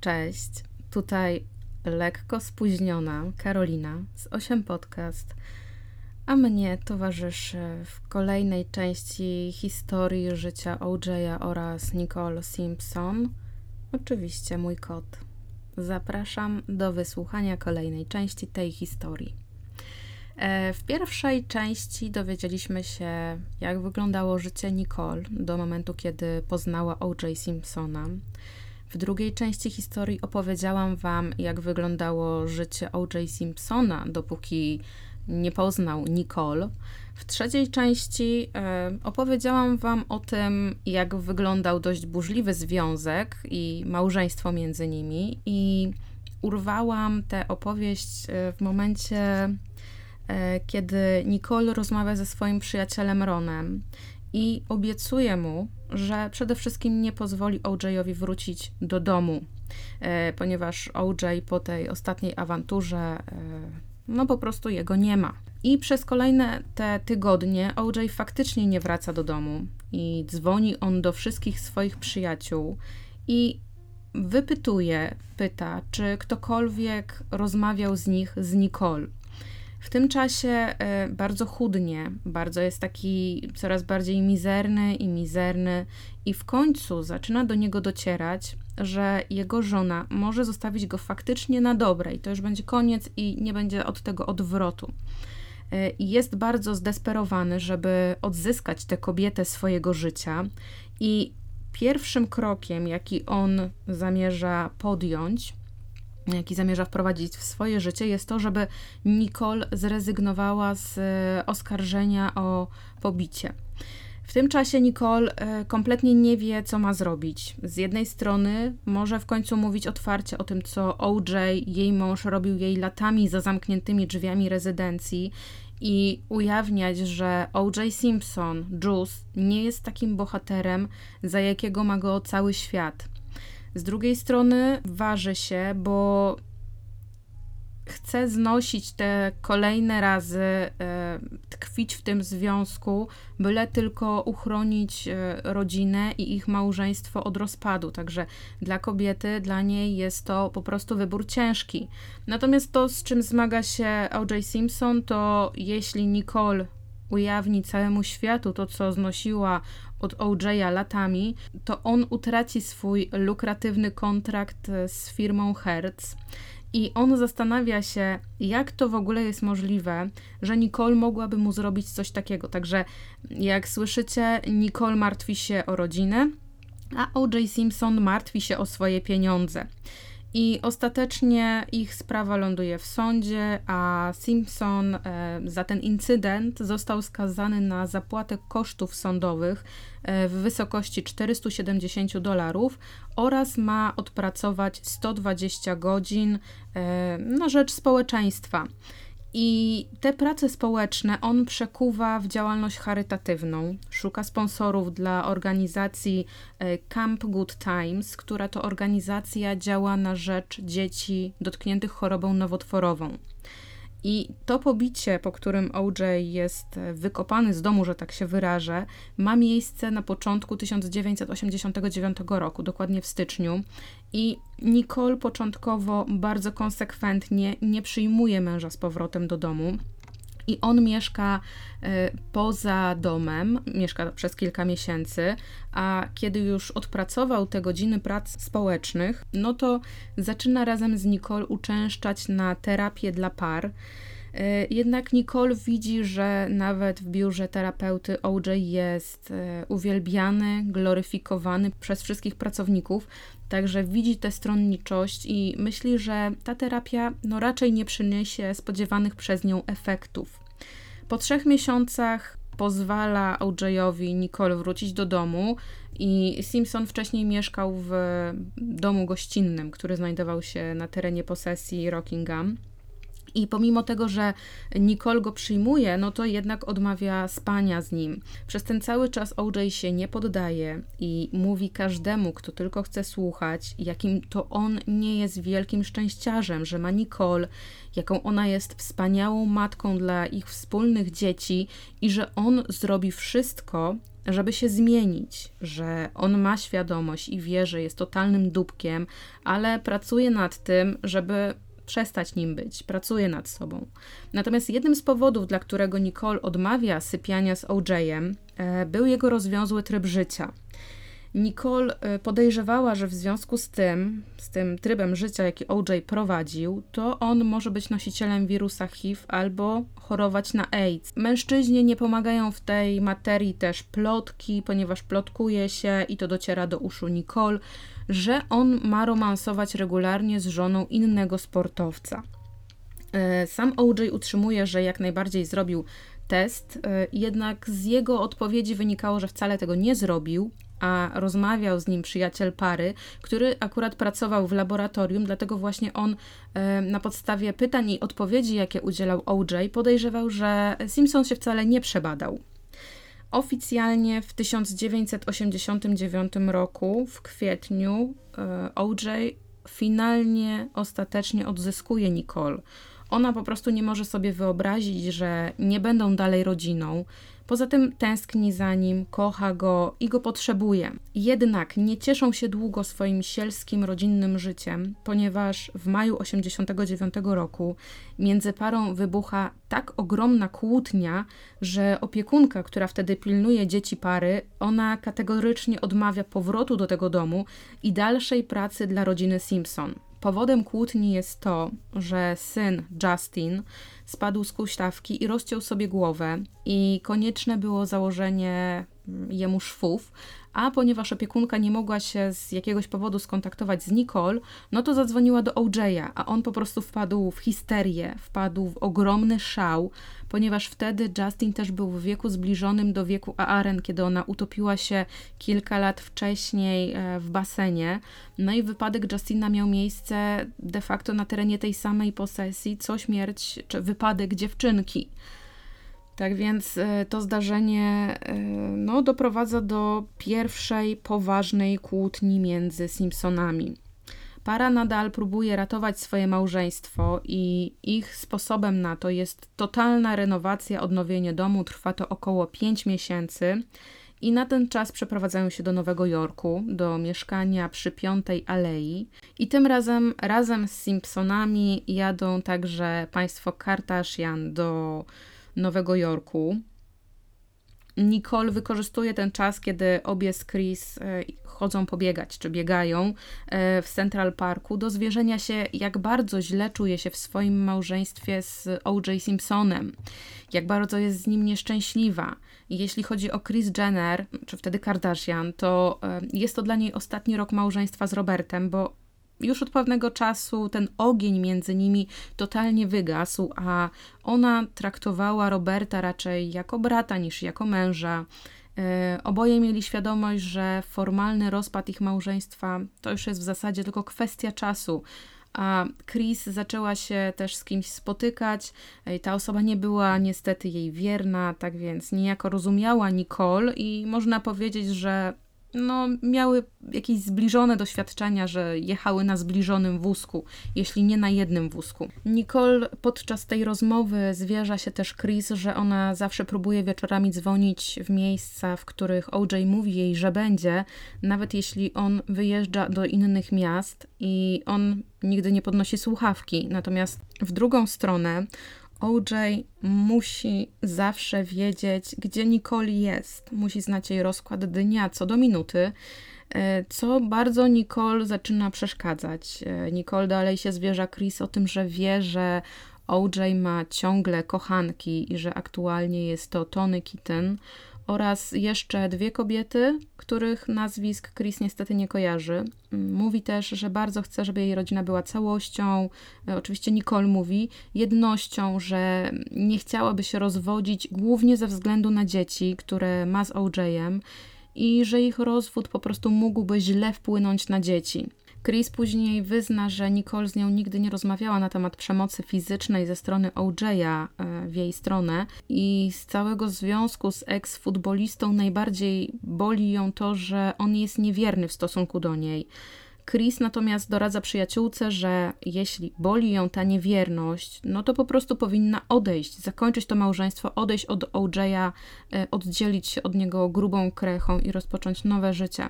Cześć, tutaj lekko spóźniona Karolina z 8 Podcast, a mnie towarzyszy w kolejnej części historii życia OJ'a oraz Nicole Simpson, oczywiście mój kot. Zapraszam do wysłuchania kolejnej części tej historii. E, w pierwszej części dowiedzieliśmy się, jak wyglądało życie Nicole do momentu, kiedy poznała O.J. Simpsona. W drugiej części historii opowiedziałam Wam, jak wyglądało życie O.J. Simpsona, dopóki nie poznał Nicole. W trzeciej części e, opowiedziałam Wam o tym, jak wyglądał dość burzliwy związek i małżeństwo między nimi, i urwałam tę opowieść e, w momencie, e, kiedy Nicole rozmawia ze swoim przyjacielem Ronem i obiecuje mu, że przede wszystkim nie pozwoli OJ-owi wrócić do domu, e, ponieważ OJ po tej ostatniej awanturze, e, no po prostu jego nie ma. I przez kolejne te tygodnie OJ faktycznie nie wraca do domu i dzwoni on do wszystkich swoich przyjaciół i wypytuje, pyta, czy ktokolwiek rozmawiał z nich z Nicole. W tym czasie e, bardzo chudnie, bardzo jest taki coraz bardziej mizerny i mizerny, i w końcu zaczyna do niego docierać, że jego żona może zostawić go faktycznie na dobre, i to już będzie koniec, i nie będzie od tego odwrotu. E, jest bardzo zdesperowany, żeby odzyskać tę kobietę swojego życia, i pierwszym krokiem, jaki on zamierza podjąć, jaki zamierza wprowadzić w swoje życie, jest to, żeby Nicole zrezygnowała z e, oskarżenia o pobicie. W tym czasie Nicole e, kompletnie nie wie, co ma zrobić. Z jednej strony może w końcu mówić otwarcie o tym, co OJ, jej mąż, robił jej latami za zamkniętymi drzwiami rezydencji i ujawniać, że O.J. Simpson, Juice, nie jest takim bohaterem, za jakiego ma go cały świat. Z drugiej strony waży się, bo chce znosić te kolejne razy, e, tkwić w tym związku, byle tylko uchronić e, rodzinę i ich małżeństwo od rozpadu. Także dla kobiety, dla niej jest to po prostu wybór ciężki. Natomiast to, z czym zmaga się O.J. Simpson, to jeśli Nicole ujawni całemu światu to, co znosiła od OJ'a latami, to on utraci swój lukratywny kontrakt z firmą Hertz. I on zastanawia się, jak to w ogóle jest możliwe, że Nicole mogłaby mu zrobić coś takiego. Także, jak słyszycie, Nicole martwi się o rodzinę, a O.J. Simpson martwi się o swoje pieniądze. I ostatecznie ich sprawa ląduje w sądzie, a Simpson e, za ten incydent został skazany na zapłatę kosztów sądowych e, w wysokości 470 dolarów oraz ma odpracować 120 godzin e, na rzecz społeczeństwa. I te prace społeczne on przekuwa w działalność charytatywną. Szuka sponsorów dla organizacji e, Camp Good Times, która to organizacja działa na rzecz dzieci dotkniętych chorobą nowotworową. I to pobicie, po którym OJ jest e, wykopany z domu, że tak się wyrażę, ma miejsce na początku 1989 roku, dokładnie w styczniu. I Nicole początkowo bardzo konsekwentnie nie przyjmuje męża z powrotem do domu i on mieszka e, poza domem, mieszka przez kilka miesięcy, a kiedy już odpracował te godziny prac społecznych, no to zaczyna razem z Nicole uczęszczać na terapię dla par. E, jednak Nicole widzi, że nawet w biurze terapeuty OJ jest e, uwielbiany, gloryfikowany przez wszystkich pracowników, także widzi tę stronniczość i myśli, że ta terapia no, raczej nie przyniesie spodziewanych przez nią efektów. Po trzech miesiącach pozwala OJ-owi Nicole wrócić do domu i Simpson wcześniej mieszkał w domu gościnnym, który znajdował się na terenie posesji Rockingham. I pomimo tego, że Nicole go przyjmuje, no to jednak odmawia spania z nim. Przez ten cały czas OJ się nie poddaje i mówi każdemu, kto tylko chce słuchać, jakim to on nie jest wielkim szczęściarzem, że ma Nicole, jaką ona jest wspaniałą matką dla ich wspólnych dzieci i że on zrobi wszystko, żeby się zmienić, że on ma świadomość i wie, że jest totalnym dupkiem, ale pracuje nad tym, żeby przestać nim być, pracuje nad sobą. Natomiast jednym z powodów, dla którego Nicole odmawia sypiania z OJ-em, e, był jego rozwiązły tryb życia. Nicole e, podejrzewała, że w związku z tym, z tym trybem życia, jaki OJ prowadził, to on może być nosicielem wirusa HIV albo chorować na AIDS. Mężczyźnie nie pomagają w tej materii też plotki, ponieważ plotkuje się i to dociera do uszu Nicole, że on ma romansować regularnie z żoną innego sportowca. E, sam OJ utrzymuje, że jak najbardziej zrobił test, e, jednak z jego odpowiedzi wynikało, że wcale tego nie zrobił, a rozmawiał z nim przyjaciel pary, który akurat pracował w laboratorium, dlatego właśnie on e, na podstawie pytań i odpowiedzi, jakie udzielał OJ, podejrzewał, że Simpson się wcale nie przebadał. Oficjalnie w 1989 roku, w kwietniu, e, OJ finalnie, ostatecznie odzyskuje Nicole. Ona po prostu nie może sobie wyobrazić, że nie będą dalej rodziną. Poza tym tęskni za nim, kocha go i go potrzebuje. Jednak nie cieszą się długo swoim sielskim, rodzinnym życiem, ponieważ w maju 89 roku między parą wybucha tak ogromna kłótnia, że opiekunka, która wtedy pilnuje dzieci pary, ona kategorycznie odmawia powrotu do tego domu i dalszej pracy dla rodziny Simpson. Powodem kłótni jest to, że syn Justin spadł z kuśtawki i rozciął sobie głowę i konieczne było założenie mm, jemu szwów, a ponieważ opiekunka nie mogła się z jakiegoś powodu skontaktować z Nicole, no to zadzwoniła do OJ'a, a on po prostu wpadł w histerię, wpadł w ogromny szał, ponieważ wtedy Justin też był w wieku zbliżonym do wieku Aaren, kiedy ona utopiła się kilka lat wcześniej e, w basenie. No i wypadek Justina miał miejsce de facto na terenie tej samej posesji, co śmierć czy wypadek dziewczynki. Tak więc e, to zdarzenie e, no, doprowadza do pierwszej poważnej kłótni między Simpsonami. Para nadal próbuje ratować swoje małżeństwo i ich sposobem na to jest totalna renowacja, odnowienie domu. Trwa to około 5 miesięcy. I na ten czas przeprowadzają się do Nowego Jorku, do mieszkania przy Piątej Alei. I tym razem, razem z Simpsonami jadą także państwo Kardashian do Nowego Jorku. Nicole wykorzystuje ten czas, kiedy obie z Chris e, chodzą pobiegać, czy biegają e, w Central Parku, do zwierzenia się, jak bardzo źle czuje się w swoim małżeństwie z O.J. Simpsonem, jak bardzo jest z nim nieszczęśliwa. Jeśli chodzi o Chris Jenner, czy wtedy Kardashian, to e, jest to dla niej ostatni rok małżeństwa z Robertem, bo już od pewnego czasu ten ogień między nimi totalnie wygasł, a ona traktowała Roberta raczej jako brata niż jako męża. E, oboje mieli świadomość, że formalny rozpad ich małżeństwa to już jest w zasadzie tylko kwestia czasu. A Chris zaczęła się też z kimś spotykać. E, ta osoba nie była niestety jej wierna, tak więc niejako rozumiała Nicole i można powiedzieć, że no, miały jakieś zbliżone doświadczenia, że jechały na zbliżonym wózku, jeśli nie na jednym wózku. Nicole podczas tej rozmowy zwierza się też Chris, że ona zawsze próbuje wieczorami dzwonić w miejsca, w których OJ mówi jej, że będzie, nawet jeśli on wyjeżdża do innych miast i on nigdy nie podnosi słuchawki. Natomiast w drugą stronę OJ musi zawsze wiedzieć, gdzie Nicole jest. Musi znać jej rozkład dnia co do minuty, e, co bardzo Nicole zaczyna przeszkadzać. E, Nicole dalej się zwierza Chris o tym, że wie, że OJ ma ciągle kochanki i że aktualnie jest to Tony Kitten oraz jeszcze dwie kobiety, których nazwisk Chris niestety nie kojarzy. Mówi też, że bardzo chce, żeby jej rodzina była całością. E, oczywiście Nicole mówi jednością, że nie chciałaby się rozwodzić głównie ze względu na dzieci, które ma z OJ-em i że ich rozwód po prostu mógłby źle wpłynąć na dzieci. Chris później wyzna, że Nicole z nią nigdy nie rozmawiała na temat przemocy fizycznej ze strony OJ'a e, w jej stronę i z całego związku z ex-futbolistą najbardziej boli ją to, że on jest niewierny w stosunku do niej. Chris natomiast doradza przyjaciółce, że jeśli boli ją ta niewierność, no to po prostu powinna odejść, zakończyć to małżeństwo, odejść od OJ'a, e, oddzielić się od niego grubą krechą i rozpocząć nowe życie.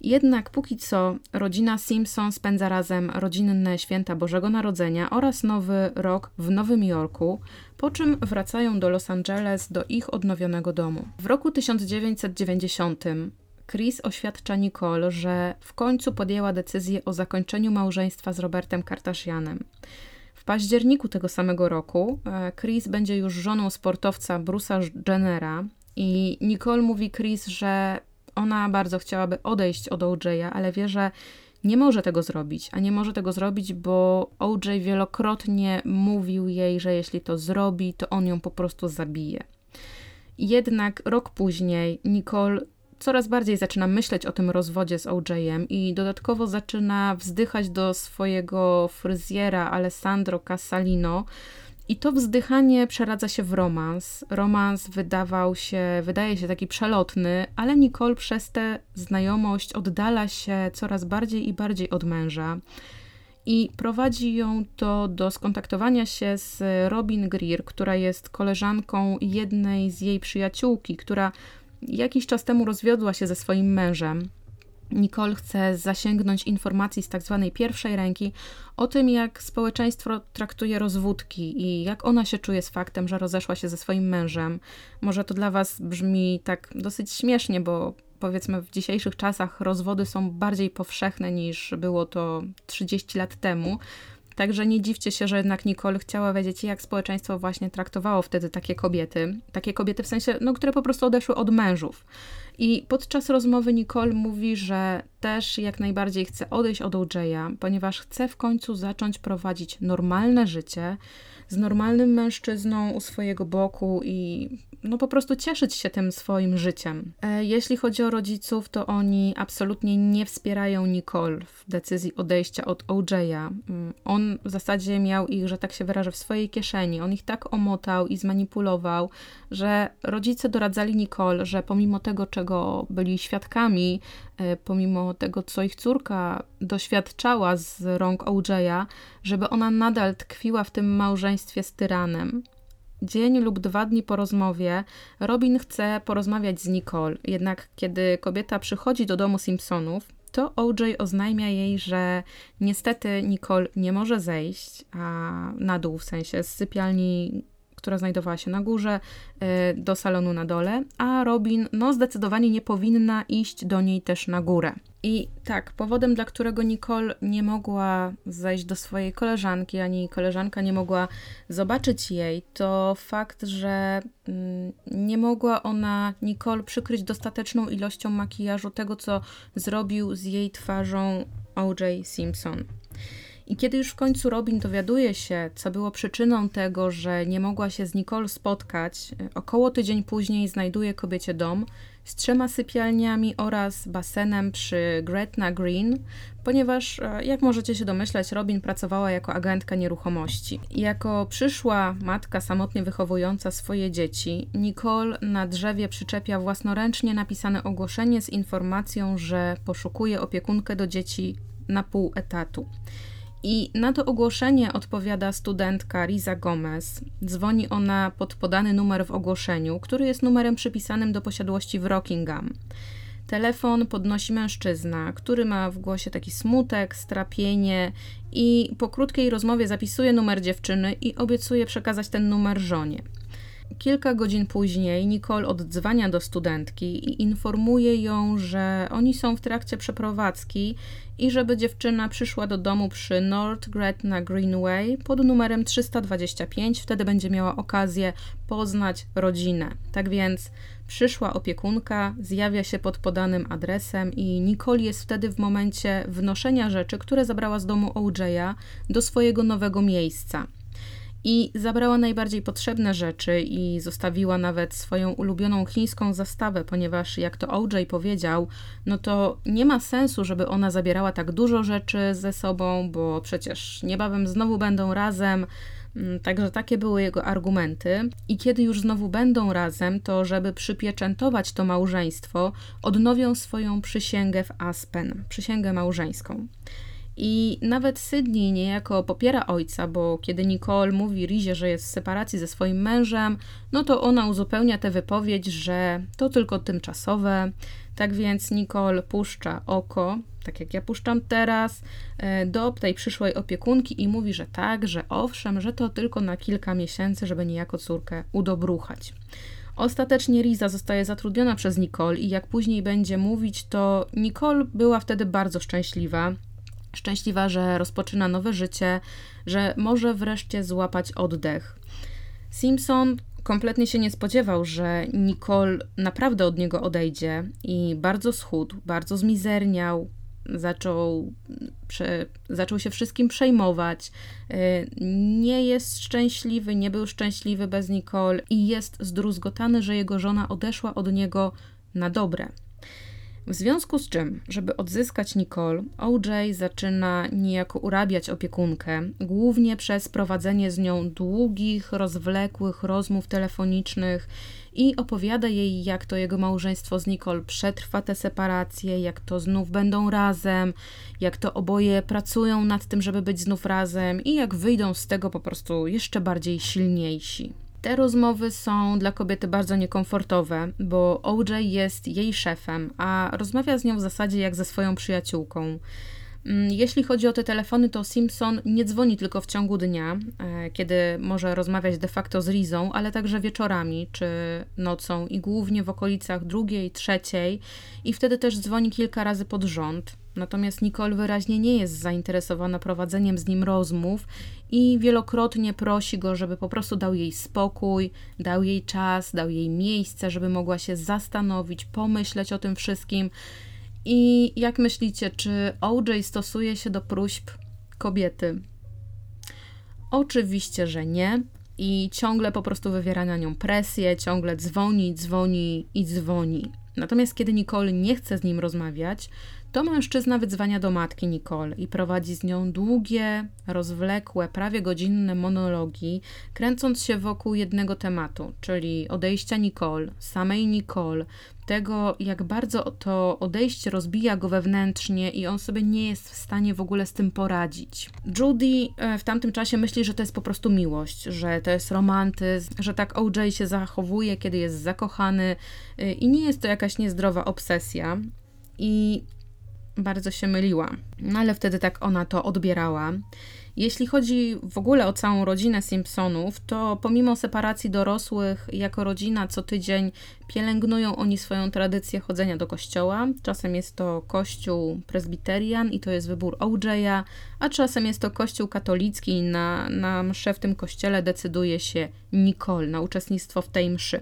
Jednak póki co rodzina Simpson spędza razem rodzinne święta Bożego Narodzenia oraz Nowy Rok w Nowym Jorku, po czym wracają do Los Angeles do ich odnowionego domu. W roku 1990 Chris oświadcza Nicole, że w końcu podjęła decyzję o zakończeniu małżeństwa z Robertem Kardashianem. W październiku tego samego roku e, Chris będzie już żoną sportowca Bruce'a Jennera i Nicole mówi Chris, że ona bardzo chciałaby odejść od OJ'a, ale wie, że nie może tego zrobić, a nie może tego zrobić, bo OJ wielokrotnie mówił jej, że jeśli to zrobi, to on ją po prostu zabije. Jednak rok później Nicole coraz bardziej zaczyna myśleć o tym rozwodzie z OJ-em i dodatkowo zaczyna wzdychać do swojego fryzjera Alessandro Casalino, i to wzdychanie przeradza się w romans. Romans wydawał się, wydaje się taki przelotny, ale Nicole przez tę znajomość oddala się coraz bardziej i bardziej od męża. I prowadzi ją to do skontaktowania się z Robin Greer, która jest koleżanką jednej z jej przyjaciółki, która jakiś czas temu rozwiodła się ze swoim mężem. Nicole chce zasięgnąć informacji z tak zwanej pierwszej ręki o tym, jak społeczeństwo traktuje rozwódki i jak ona się czuje z faktem, że rozeszła się ze swoim mężem. Może to dla Was brzmi tak dosyć śmiesznie, bo powiedzmy w dzisiejszych czasach rozwody są bardziej powszechne niż było to 30 lat temu. Także nie dziwcie się, że jednak Nicole chciała wiedzieć, jak społeczeństwo właśnie traktowało wtedy takie kobiety. Takie kobiety w sensie, no, które po prostu odeszły od mężów. I podczas rozmowy Nicole mówi, że też jak najbardziej chce odejść od OJ'a, ponieważ chce w końcu zacząć prowadzić normalne życie z normalnym mężczyzną u swojego boku i no po prostu cieszyć się tym swoim życiem. E, jeśli chodzi o rodziców, to oni absolutnie nie wspierają Nicole w decyzji odejścia od OJ'a. Mm, on w zasadzie miał ich, że tak się wyrażę, w swojej kieszeni. On ich tak omotał i zmanipulował, że rodzice doradzali Nicole, że pomimo tego, czego byli świadkami, e, pomimo tego, co ich córka doświadczała z rąk OJ'a, żeby ona nadal tkwiła w tym małżeństwie z tyranem. Dzień lub dwa dni po rozmowie Robin chce porozmawiać z Nicole, jednak kiedy kobieta przychodzi do domu Simpsonów, to OJ oznajmia jej, że niestety Nicole nie może zejść a na dół, w sensie z sypialni która znajdowała się na górze, e, do salonu na dole, a Robin no zdecydowanie nie powinna iść do niej też na górę. I tak, powodem, dla którego Nicole nie mogła zejść do swojej koleżanki, ani koleżanka nie mogła zobaczyć jej, to fakt, że mm, nie mogła ona Nicole przykryć dostateczną ilością makijażu tego, co zrobił z jej twarzą O.J. Simpson. I kiedy już w końcu Robin dowiaduje się, co było przyczyną tego, że nie mogła się z Nicole spotkać, około tydzień później znajduje kobiecie dom z trzema sypialniami oraz basenem przy Gretna Green, ponieważ, e, jak możecie się domyśleć, Robin pracowała jako agentka nieruchomości. Jako przyszła matka samotnie wychowująca swoje dzieci, Nicole na drzewie przyczepia własnoręcznie napisane ogłoszenie z informacją, że poszukuje opiekunkę do dzieci na pół etatu. I na to ogłoszenie odpowiada studentka Riza Gomez. Dzwoni ona pod podany numer w ogłoszeniu, który jest numerem przypisanym do posiadłości w Rockingham. Telefon podnosi mężczyzna, który ma w głosie taki smutek, strapienie i po krótkiej rozmowie zapisuje numer dziewczyny i obiecuje przekazać ten numer żonie. Kilka godzin później Nicole oddzwania do studentki i informuje ją, że oni są w trakcie przeprowadzki i żeby dziewczyna przyszła do domu przy North Gretna Greenway pod numerem 325, wtedy będzie miała okazję poznać rodzinę. Tak więc przyszła opiekunka, zjawia się pod podanym adresem i Nicole jest wtedy w momencie wnoszenia rzeczy, które zabrała z domu OJ'a do swojego nowego miejsca i zabrała najbardziej potrzebne rzeczy i zostawiła nawet swoją ulubioną chińską zastawę, ponieważ jak to OJ powiedział, no to nie ma sensu, żeby ona zabierała tak dużo rzeczy ze sobą, bo przecież niebawem znowu będą razem. Mm, także takie były jego argumenty. I kiedy już znowu będą razem, to żeby przypieczętować to małżeństwo, odnowią swoją przysięgę w Aspen, przysięgę małżeńską. I nawet Sydney niejako popiera ojca, bo kiedy Nicole mówi Rizie, że jest w separacji ze swoim mężem, no to ona uzupełnia tę wypowiedź, że to tylko tymczasowe. Tak więc Nicole puszcza oko, tak jak ja puszczam teraz, e, do tej przyszłej opiekunki i mówi, że tak, że owszem, że to tylko na kilka miesięcy, żeby niejako córkę udobruchać. Ostatecznie Riza zostaje zatrudniona przez Nicole i jak później będzie mówić, to Nicole była wtedy bardzo szczęśliwa szczęśliwa, że rozpoczyna nowe życie, że może wreszcie złapać oddech. Simpson kompletnie się nie spodziewał, że Nicole naprawdę od niego odejdzie i bardzo schudł, bardzo zmizerniał, zaczął, prze, zaczął się wszystkim przejmować. Y, nie jest szczęśliwy, nie był szczęśliwy bez Nicole i jest zdruzgotany, że jego żona odeszła od niego na dobre. W związku z czym, żeby odzyskać Nicole, OJ zaczyna niejako urabiać opiekunkę, głównie przez prowadzenie z nią długich, rozwlekłych rozmów telefonicznych i opowiada jej, jak to jego małżeństwo z Nicole przetrwa tę separację, jak to znów będą razem, jak to oboje pracują nad tym, żeby być znów razem i jak wyjdą z tego po prostu jeszcze bardziej silniejsi. Te rozmowy są dla kobiety bardzo niekomfortowe, bo OJ jest jej szefem, a rozmawia z nią w zasadzie jak ze swoją przyjaciółką. Mm, jeśli chodzi o te telefony, to Simpson nie dzwoni tylko w ciągu dnia, e, kiedy może rozmawiać de facto z Rizą, ale także wieczorami czy nocą i głównie w okolicach drugiej, trzeciej i wtedy też dzwoni kilka razy pod rząd. Natomiast Nicole wyraźnie nie jest zainteresowana prowadzeniem z nim rozmów i wielokrotnie prosi go, żeby po prostu dał jej spokój, dał jej czas, dał jej miejsce, żeby mogła się zastanowić, pomyśleć o tym wszystkim. I jak myślicie, czy OJ stosuje się do próśb kobiety? Oczywiście, że nie. I ciągle po prostu wywiera na nią presję, ciągle dzwoni, dzwoni i dzwoni. Natomiast kiedy Nicole nie chce z nim rozmawiać, to mężczyzna wydzwania do matki Nicole i prowadzi z nią długie, rozwlekłe, prawie godzinne monologi, kręcąc się wokół jednego tematu, czyli odejścia Nicole, samej Nicole, tego, jak bardzo to odejście rozbija go wewnętrznie i on sobie nie jest w stanie w ogóle z tym poradzić. Judy e, w tamtym czasie myśli, że to jest po prostu miłość, że to jest romantyzm, że tak OJ się zachowuje, kiedy jest zakochany e, i nie jest to jakaś niezdrowa obsesja. I bardzo się myliła. No ale wtedy tak ona to odbierała. Jeśli chodzi w ogóle o całą rodzinę Simpsonów, to pomimo separacji dorosłych, jako rodzina co tydzień pielęgnują oni swoją tradycję chodzenia do kościoła. Czasem jest to kościół prezbiterian i to jest wybór OJ'a, a czasem jest to kościół katolicki i na, na mszę w tym kościele decyduje się Nicole na uczestnictwo w tej mszy.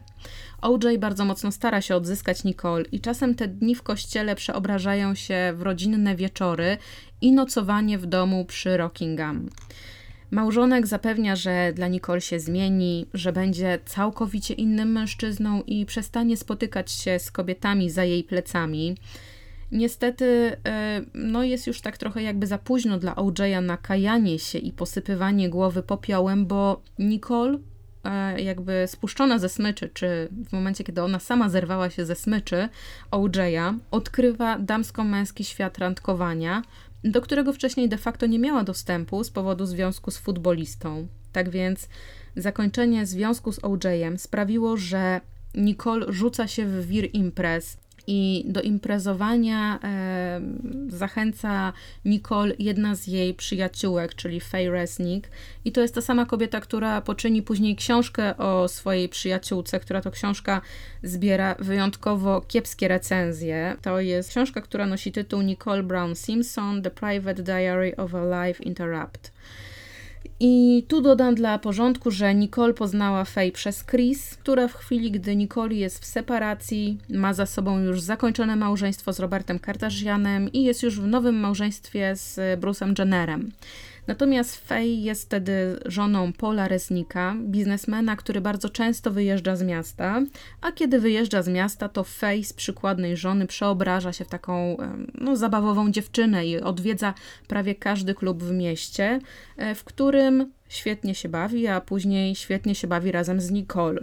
OJ bardzo mocno stara się odzyskać Nicole i czasem te dni w kościele przeobrażają się w rodzinne wieczory i nocowanie w domu przy Rockingham. Małżonek zapewnia, że dla Nicole się zmieni, że będzie całkowicie innym mężczyzną i przestanie spotykać się z kobietami za jej plecami. Niestety, e, no jest już tak trochę jakby za późno dla OJ'a na kajanie się i posypywanie głowy popiołem, bo Nicole jakby spuszczona ze smyczy, czy w momencie, kiedy ona sama zerwała się ze smyczy OJ'a, odkrywa damsko-męski świat randkowania, do którego wcześniej de facto nie miała dostępu z powodu związku z futbolistą. Tak więc zakończenie związku z OJ'em sprawiło, że Nicole rzuca się w wir imprez, i do imprezowania e, zachęca Nicole, jedna z jej przyjaciółek, czyli Faye Resnick. I to jest ta sama kobieta, która poczyni później książkę o swojej przyjaciółce, która to książka zbiera wyjątkowo kiepskie recenzje. To jest książka, która nosi tytuł Nicole Brown Simpson: The Private Diary of a Life Interrupt. I tu dodam dla porządku, że Nicole poznała Faye przez Chris, która w chwili, gdy Nicole jest w separacji, ma za sobą już zakończone małżeństwo z Robertem Kardashianem i jest już w nowym małżeństwie z Bruce'em Jennerem. Natomiast Faye jest wtedy żoną Paula Resnika, biznesmena, który bardzo często wyjeżdża z miasta, a kiedy wyjeżdża z miasta, to Faye z przykładnej żony przeobraża się w taką no, zabawową dziewczynę i odwiedza prawie każdy klub w mieście, e, w którym świetnie się bawi, a później świetnie się bawi razem z Nicole.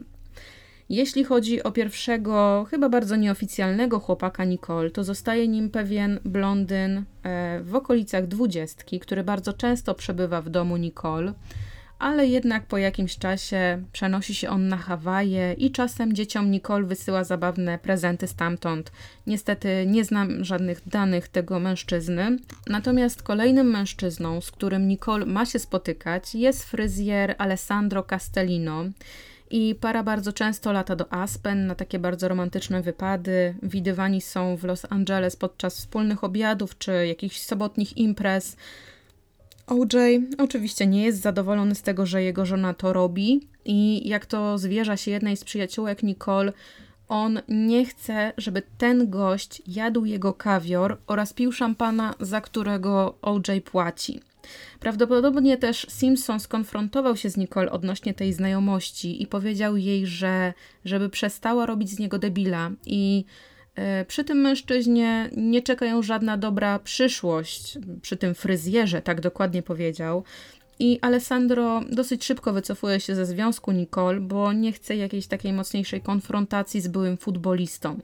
Jeśli chodzi o pierwszego, chyba bardzo nieoficjalnego chłopaka Nicole, to zostaje nim pewien blondyn e, w okolicach dwudziestki, który bardzo często przebywa w domu Nicole, ale jednak po jakimś czasie przenosi się on na Hawaje i czasem dzieciom Nicole wysyła zabawne prezenty stamtąd. Niestety nie znam żadnych danych tego mężczyzny. Natomiast kolejnym mężczyzną, z którym Nicole ma się spotykać, jest fryzjer Alessandro Castellino. I para bardzo często lata do Aspen na takie bardzo romantyczne wypady. Widywani są w Los Angeles podczas wspólnych obiadów czy jakichś sobotnich imprez. OJ oczywiście nie jest zadowolony z tego, że jego żona to robi i jak to zwierza się jednej z przyjaciółek Nicole, on nie chce, żeby ten gość jadł jego kawior oraz pił szampana, za którego OJ płaci. Prawdopodobnie też Simpson skonfrontował się z Nicole odnośnie tej znajomości i powiedział jej, że żeby przestała robić z niego debila i e, przy tym mężczyźnie nie czeka ją żadna dobra przyszłość, przy tym fryzjerze, tak dokładnie powiedział. I Alessandro dosyć szybko wycofuje się ze związku Nicole, bo nie chce jakiejś takiej mocniejszej konfrontacji z byłym futbolistą.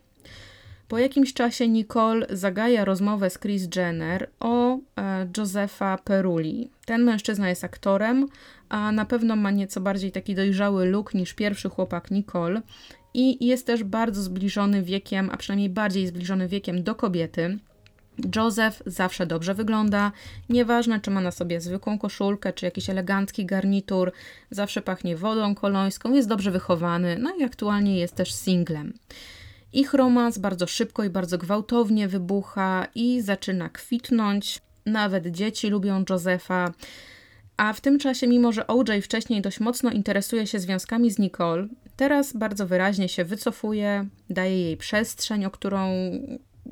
Po jakimś czasie Nicole zagaja rozmowę z Chris Jenner o e, Josefa Peruli. Ten mężczyzna jest aktorem, a na pewno ma nieco bardziej taki dojrzały look niż pierwszy chłopak Nicole i jest też bardzo zbliżony wiekiem, a przynajmniej bardziej zbliżony wiekiem do kobiety. Joseph zawsze dobrze wygląda, nieważne czy ma na sobie zwykłą koszulkę, czy jakiś elegancki garnitur, zawsze pachnie wodą kolońską, jest dobrze wychowany, no i aktualnie jest też singlem. Ich romans bardzo szybko i bardzo gwałtownie wybucha i zaczyna kwitnąć. Nawet dzieci lubią Josefa. A w tym czasie, mimo że OJ wcześniej dość mocno interesuje się związkami z Nicole, teraz bardzo wyraźnie się wycofuje, daje jej przestrzeń, o którą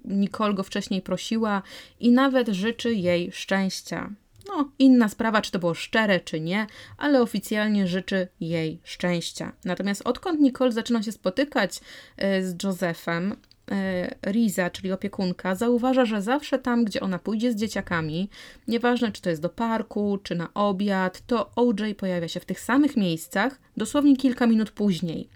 Nicole go wcześniej prosiła i nawet życzy jej szczęścia. No, inna sprawa, czy to było szczere, czy nie, ale oficjalnie życzy jej szczęścia. Natomiast odkąd Nicole zaczyna się spotykać e, z Josephem, e, Riza, czyli opiekunka, zauważa, że zawsze tam, gdzie ona pójdzie z dzieciakami, nieważne czy to jest do parku, czy na obiad, to OJ pojawia się w tych samych miejscach dosłownie kilka minut później.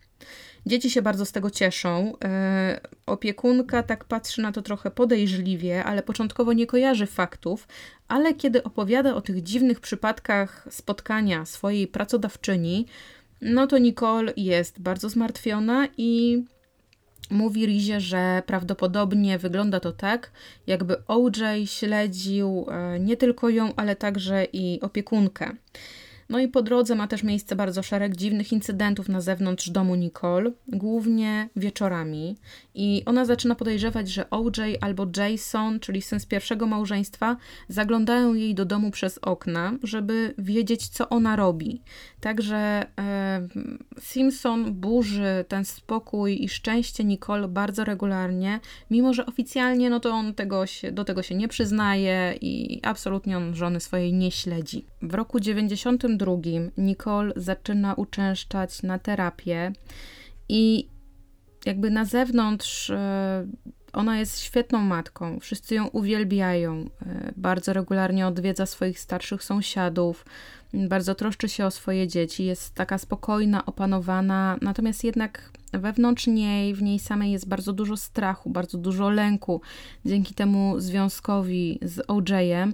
Dzieci się bardzo z tego cieszą. E, opiekunka tak patrzy na to trochę podejrzliwie, ale początkowo nie kojarzy faktów, ale kiedy opowiada o tych dziwnych przypadkach spotkania swojej pracodawczyni, no to Nicole jest bardzo zmartwiona i mówi Rizie, że prawdopodobnie wygląda to tak, jakby OJ śledził e, nie tylko ją, ale także i opiekunkę. No i po drodze ma też miejsce bardzo szereg dziwnych incydentów na zewnątrz domu Nicole, głównie wieczorami. I ona zaczyna podejrzewać, że OJ albo Jason, czyli syn z pierwszego małżeństwa, zaglądają jej do domu przez okna, żeby wiedzieć, co ona robi. Także e, Simpson burzy ten spokój i szczęście Nicole bardzo regularnie, mimo że oficjalnie no to on tego się, do tego się nie przyznaje i absolutnie on żony swojej nie śledzi. W roku 92 Nicole zaczyna uczęszczać na terapię i jakby na zewnątrz e, ona jest świetną matką, wszyscy ją uwielbiają, e, bardzo regularnie odwiedza swoich starszych sąsiadów, bardzo troszczy się o swoje dzieci, jest taka spokojna, opanowana, natomiast jednak wewnątrz niej, w niej samej jest bardzo dużo strachu, bardzo dużo lęku dzięki temu związkowi z OJ-em.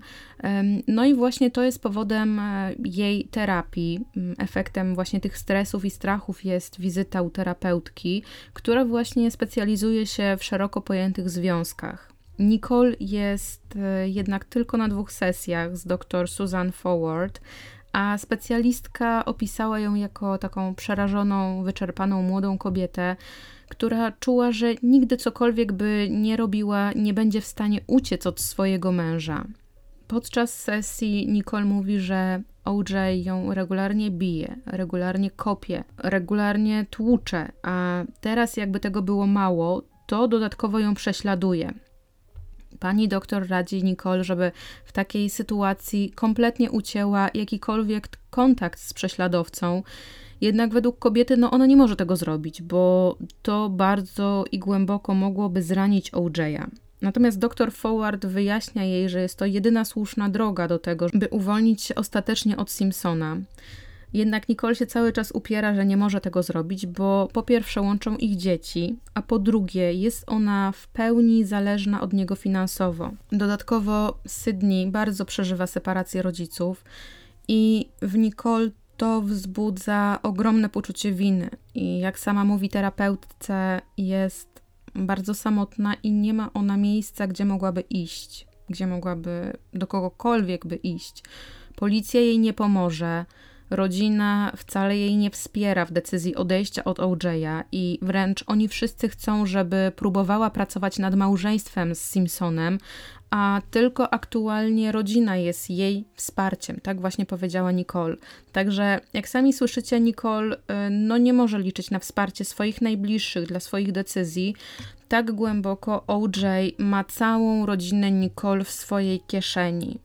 No i właśnie to jest powodem e, jej terapii. Mm, efektem właśnie tych stresów i strachów jest wizyta u terapeutki, która właśnie specjalizuje się w szeroko pojętych związkach. Nicole jest e, jednak tylko na dwóch sesjach z dr Susan Forward, a specjalistka opisała ją jako taką przerażoną, wyczerpaną młodą kobietę, która czuła, że nigdy cokolwiek by nie robiła, nie będzie w stanie uciec od swojego męża. Podczas sesji Nicole mówi, że OJ ją regularnie bije, regularnie kopie, regularnie tłucze, a teraz jakby tego było mało, to dodatkowo ją prześladuje. Pani doktor radzi Nicole, żeby w takiej sytuacji kompletnie ucięła jakikolwiek kontakt z prześladowcą. Jednak według kobiety, no ona nie może tego zrobić, bo to bardzo i głęboko mogłoby zranić OJ'a. Natomiast dr Forward wyjaśnia jej, że jest to jedyna słuszna droga do tego, by uwolnić się ostatecznie od Simpsona. Jednak Nicole się cały czas upiera, że nie może tego zrobić, bo po pierwsze łączą ich dzieci, a po drugie jest ona w pełni zależna od niego finansowo. Dodatkowo Sydney bardzo przeżywa separację rodziców i w Nicole to wzbudza ogromne poczucie winy. I jak sama mówi terapeutce, jest bardzo samotna i nie ma ona miejsca, gdzie mogłaby iść, gdzie mogłaby do kogokolwiek by iść. Policja jej nie pomoże Rodzina wcale jej nie wspiera w decyzji odejścia od OJ'a i wręcz oni wszyscy chcą, żeby próbowała pracować nad małżeństwem z Simpsonem, a tylko aktualnie rodzina jest jej wsparciem. Tak właśnie powiedziała Nicole. Także jak sami słyszycie, Nicole y, no nie może liczyć na wsparcie swoich najbliższych dla swoich decyzji. Tak głęboko OJ ma całą rodzinę Nicole w swojej kieszeni.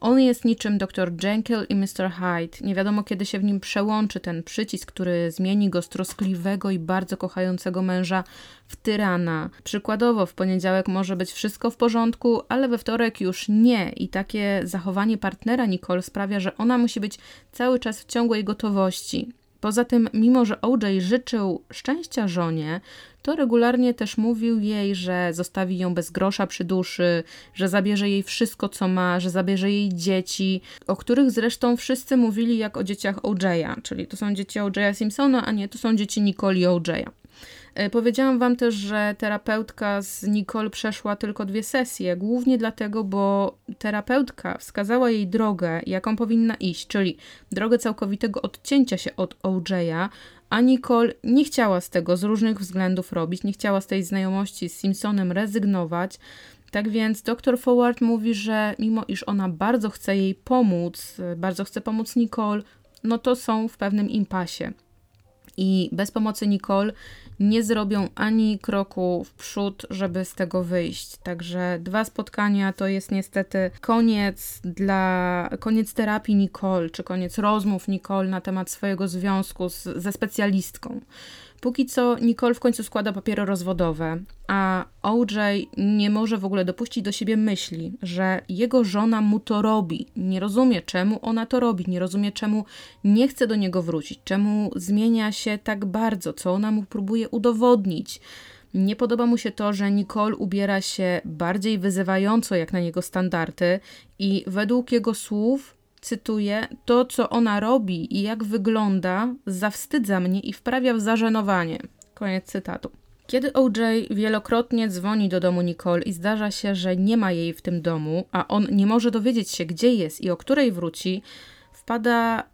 On jest niczym dr Jekyll i Mr. Hyde. Nie wiadomo, kiedy się w nim przełączy ten przycisk, który zmieni go z troskliwego i bardzo kochającego męża w tyrana. Przykładowo, w poniedziałek może być wszystko w porządku, ale we wtorek już nie. I takie zachowanie partnera Nicole sprawia, że ona musi być cały czas w ciągłej gotowości. Poza tym, mimo że OJ życzył szczęścia żonie, to regularnie też mówił jej, że zostawi ją bez grosza przy duszy, że zabierze jej wszystko, co ma, że zabierze jej dzieci, o których zresztą wszyscy mówili jak o dzieciach OJ'a, czyli to są dzieci OJ'a Simpsona, a nie to są dzieci Nicole i OJ'a. E, powiedziałam Wam też, że terapeutka z Nicole przeszła tylko dwie sesje, głównie dlatego, bo terapeutka wskazała jej drogę, jaką powinna iść, czyli drogę całkowitego odcięcia się od OJ'a, a Nicole nie chciała z tego z różnych względów robić, nie chciała z tej znajomości z Simpsonem rezygnować. Tak więc dr Forward mówi, że mimo iż ona bardzo chce jej pomóc, bardzo chce pomóc Nicole, no to są w pewnym impasie. I bez pomocy Nicole nie zrobią ani kroku w przód, żeby z tego wyjść. Także dwa spotkania to jest niestety koniec dla koniec terapii Nicole, czy koniec rozmów Nicole na temat swojego związku z, ze specjalistką. Póki co Nicole w końcu składa papiery rozwodowe, a OJ nie może w ogóle dopuścić do siebie myśli, że jego żona mu to robi. Nie rozumie, czemu ona to robi, nie rozumie, czemu nie chce do niego wrócić, czemu zmienia się tak bardzo, co ona mu próbuje udowodnić. Nie podoba mu się to, że Nicole ubiera się bardziej wyzywająco jak na niego standardy i według jego słów cytuję, to co ona robi i jak wygląda, zawstydza mnie i wprawia w zażenowanie. Koniec cytatu. Kiedy OJ wielokrotnie dzwoni do domu Nicole i zdarza się, że nie ma jej w tym domu, a on nie może dowiedzieć się, gdzie jest i o której wróci, wpada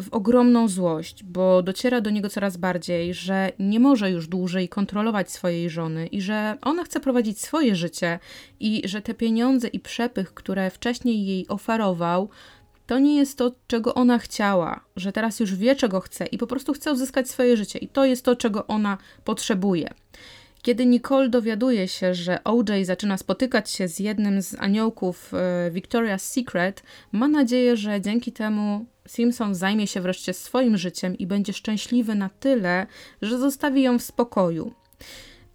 w ogromną złość, bo dociera do niego coraz bardziej, że nie może już dłużej kontrolować swojej żony i że ona chce prowadzić swoje życie i że te pieniądze i przepych, które wcześniej jej oferował, to nie jest to, czego ona chciała, że teraz już wie, czego chce i po prostu chce uzyskać swoje życie, i to jest to, czego ona potrzebuje. Kiedy Nicole dowiaduje się, że OJ zaczyna spotykać się z jednym z aniołków e, Victoria's Secret, ma nadzieję, że dzięki temu Simpson zajmie się wreszcie swoim życiem i będzie szczęśliwy na tyle, że zostawi ją w spokoju.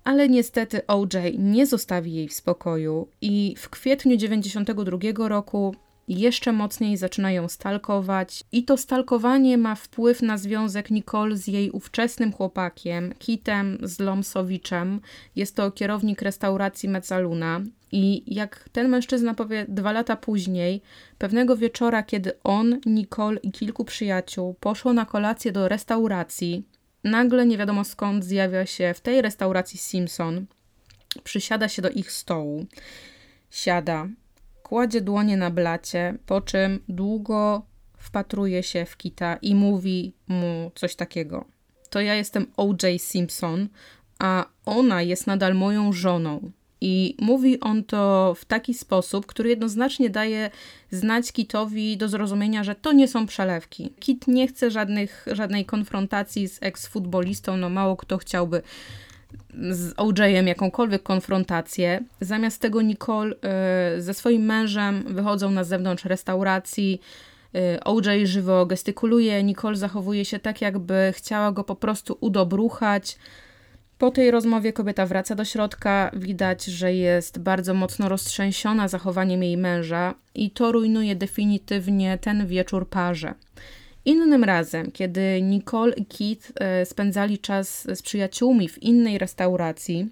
Ale niestety OJ nie zostawi jej w spokoju i w kwietniu 92 roku jeszcze mocniej zaczyna ją stalkować. I to stalkowanie ma wpływ na związek Nicole z jej ówczesnym chłopakiem, Kitem Zlomsowiczem. Jest to kierownik restauracji Mezzaluna. I jak ten mężczyzna powie dwa lata później, pewnego wieczora, kiedy on, Nicole i kilku przyjaciół poszło na kolację do restauracji, nagle nie wiadomo skąd zjawia się w tej restauracji Simpson, przysiada się do ich stołu, siada, kładzie dłonie na blacie, po czym długo wpatruje się w Kita i mówi mu coś takiego. To ja jestem O.J. Simpson, a ona jest nadal moją żoną. I mówi on to w taki sposób, który jednoznacznie daje znać Kitowi do zrozumienia, że to nie są przelewki. Kit nie chce żadnych, żadnej konfrontacji z eks-futbolistą, no mało kto chciałby z OJ-em jakąkolwiek konfrontację. Zamiast tego Nicole y, ze swoim mężem wychodzą na zewnątrz restauracji. Y, OJ żywo gestykuluje, Nicole zachowuje się tak, jakby chciała go po prostu udobruchać. Po tej rozmowie kobieta wraca do środka, widać, że jest bardzo mocno roztrzęsiona zachowaniem jej męża i to rujnuje definitywnie ten wieczór parze. Innym razem, kiedy Nicole i Keith e, spędzali czas z przyjaciółmi w innej restauracji,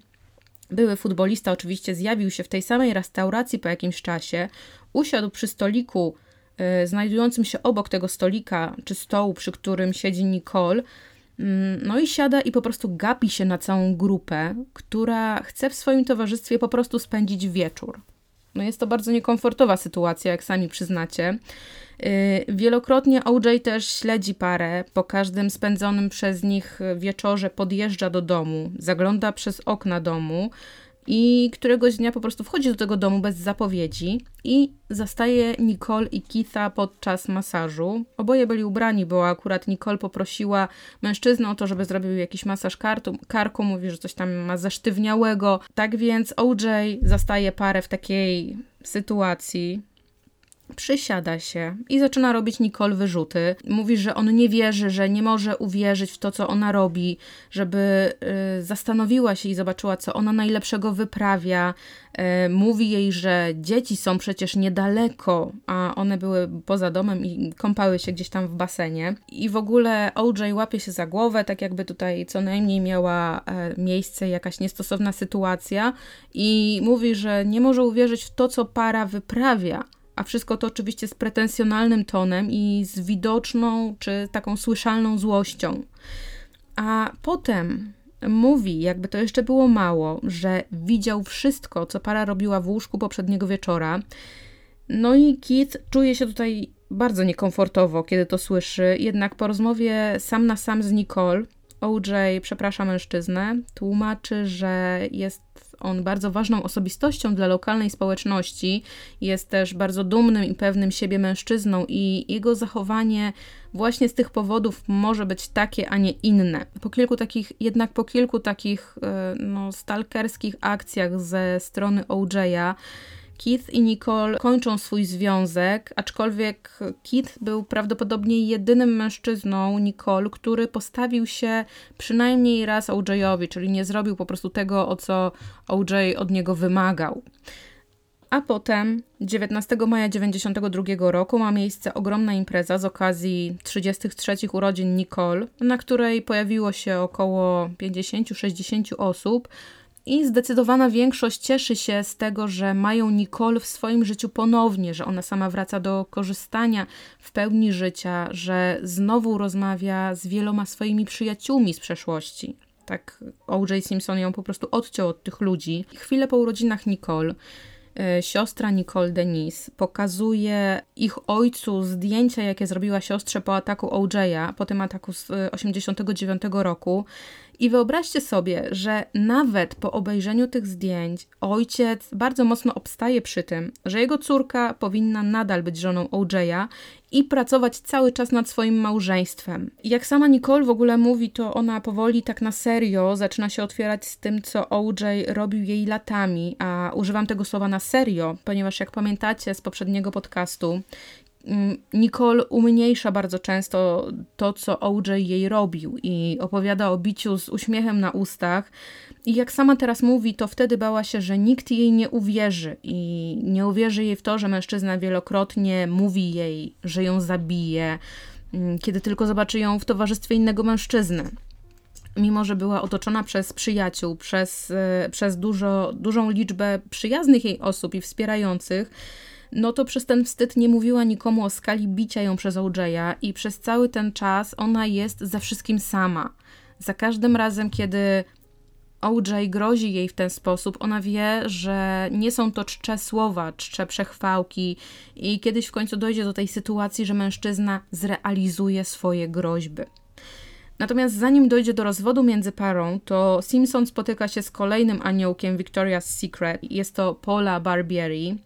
były futbolista oczywiście zjawił się w tej samej restauracji po jakimś czasie, usiadł przy stoliku e, znajdującym się obok tego stolika czy stołu, przy którym siedzi Nicole, mm, no i siada i po prostu gapi się na całą grupę, która chce w swoim towarzystwie po prostu spędzić wieczór. No jest to bardzo niekomfortowa sytuacja, jak sami przyznacie. Y, wielokrotnie OJ też śledzi parę. Po każdym spędzonym przez nich wieczorze podjeżdża do domu, zagląda przez okna domu i któregoś dnia po prostu wchodzi do tego domu bez zapowiedzi i zastaje Nicole i Keitha podczas masażu. Oboje byli ubrani, bo akurat Nicole poprosiła mężczyznę o to, żeby zrobił jakiś masaż kartu, karku. Mówi, że coś tam ma zesztywniałego. Tak więc OJ zastaje parę w takiej sytuacji, przysiada się i zaczyna robić Nicole wyrzuty. Mówi, że on nie wierzy, że nie może uwierzyć w to, co ona robi, żeby y, zastanowiła się i zobaczyła, co ona najlepszego wyprawia. Y, mówi jej, że dzieci są przecież niedaleko, a one były poza domem i kąpały się gdzieś tam w basenie. I w ogóle OJ łapie się za głowę, tak jakby tutaj co najmniej miała y, miejsce jakaś niestosowna sytuacja i mówi, że nie może uwierzyć w to, co para wyprawia a wszystko to oczywiście z pretensjonalnym tonem i z widoczną czy taką słyszalną złością. A potem mówi, jakby to jeszcze było mało, że widział wszystko, co para robiła w łóżku poprzedniego wieczora. No i Keith czuje się tutaj bardzo niekomfortowo, kiedy to słyszy, jednak po rozmowie sam na sam z Nicole, OJ przeprasza mężczyznę, tłumaczy, że jest on bardzo ważną osobistością dla lokalnej społeczności, jest też bardzo dumnym i pewnym siebie mężczyzną, i jego zachowanie właśnie z tych powodów może być takie, a nie inne. Po kilku takich, jednak po kilku takich e, no, stalkerskich akcjach ze strony OJ'a, Keith i Nicole kończą swój związek, aczkolwiek Keith był prawdopodobnie jedynym mężczyzną Nicole, który postawił się przynajmniej raz OJ-owi, czyli nie zrobił po prostu tego, o co OJ od niego wymagał. A potem 19 maja 1992 roku ma miejsce ogromna impreza z okazji 33 urodzin Nicole, na której pojawiło się około 50-60 osób, i zdecydowana większość cieszy się z tego, że mają Nicole w swoim życiu ponownie, że ona sama wraca do korzystania w pełni życia, że znowu rozmawia z wieloma swoimi przyjaciółmi z przeszłości. Tak O.J. Simpson ją po prostu odciął od tych ludzi. Chwilę po urodzinach Nicole E, siostra Nicole Denise pokazuje ich ojcu zdjęcia, jakie zrobiła siostrze po ataku OJ'a, po tym ataku z 89 roku. I wyobraźcie sobie, że nawet po obejrzeniu tych zdjęć ojciec bardzo mocno obstaje przy tym, że jego córka powinna nadal być żoną OJ'a i pracować cały czas nad swoim małżeństwem. Jak sama Nicole w ogóle mówi, to ona powoli tak na serio zaczyna się otwierać z tym, co OJ robił jej latami, a używam tego słowa na serio, ponieważ jak pamiętacie z poprzedniego podcastu, Nicole umniejsza bardzo często to, co OJ jej robił i opowiada o biciu z uśmiechem na ustach, i jak sama teraz mówi, to wtedy bała się, że nikt jej nie uwierzy i nie uwierzy jej w to, że mężczyzna wielokrotnie mówi jej, że ją zabije, mm, kiedy tylko zobaczy ją w towarzystwie innego mężczyzny. Mimo, że była otoczona przez przyjaciół, przez, e, przez dużo, dużą liczbę przyjaznych jej osób i wspierających, no to przez ten wstyd nie mówiła nikomu o skali bicia ją przez OJ'a i przez cały ten czas ona jest za wszystkim sama. Za każdym razem, kiedy OJ grozi jej w ten sposób, ona wie, że nie są to czcze słowa, czcze przechwałki i kiedyś w końcu dojdzie do tej sytuacji, że mężczyzna zrealizuje swoje groźby. Natomiast zanim dojdzie do rozwodu między parą, to Simpson spotyka się z kolejnym aniołkiem Victoria's Secret. Jest to Paula Barbieri.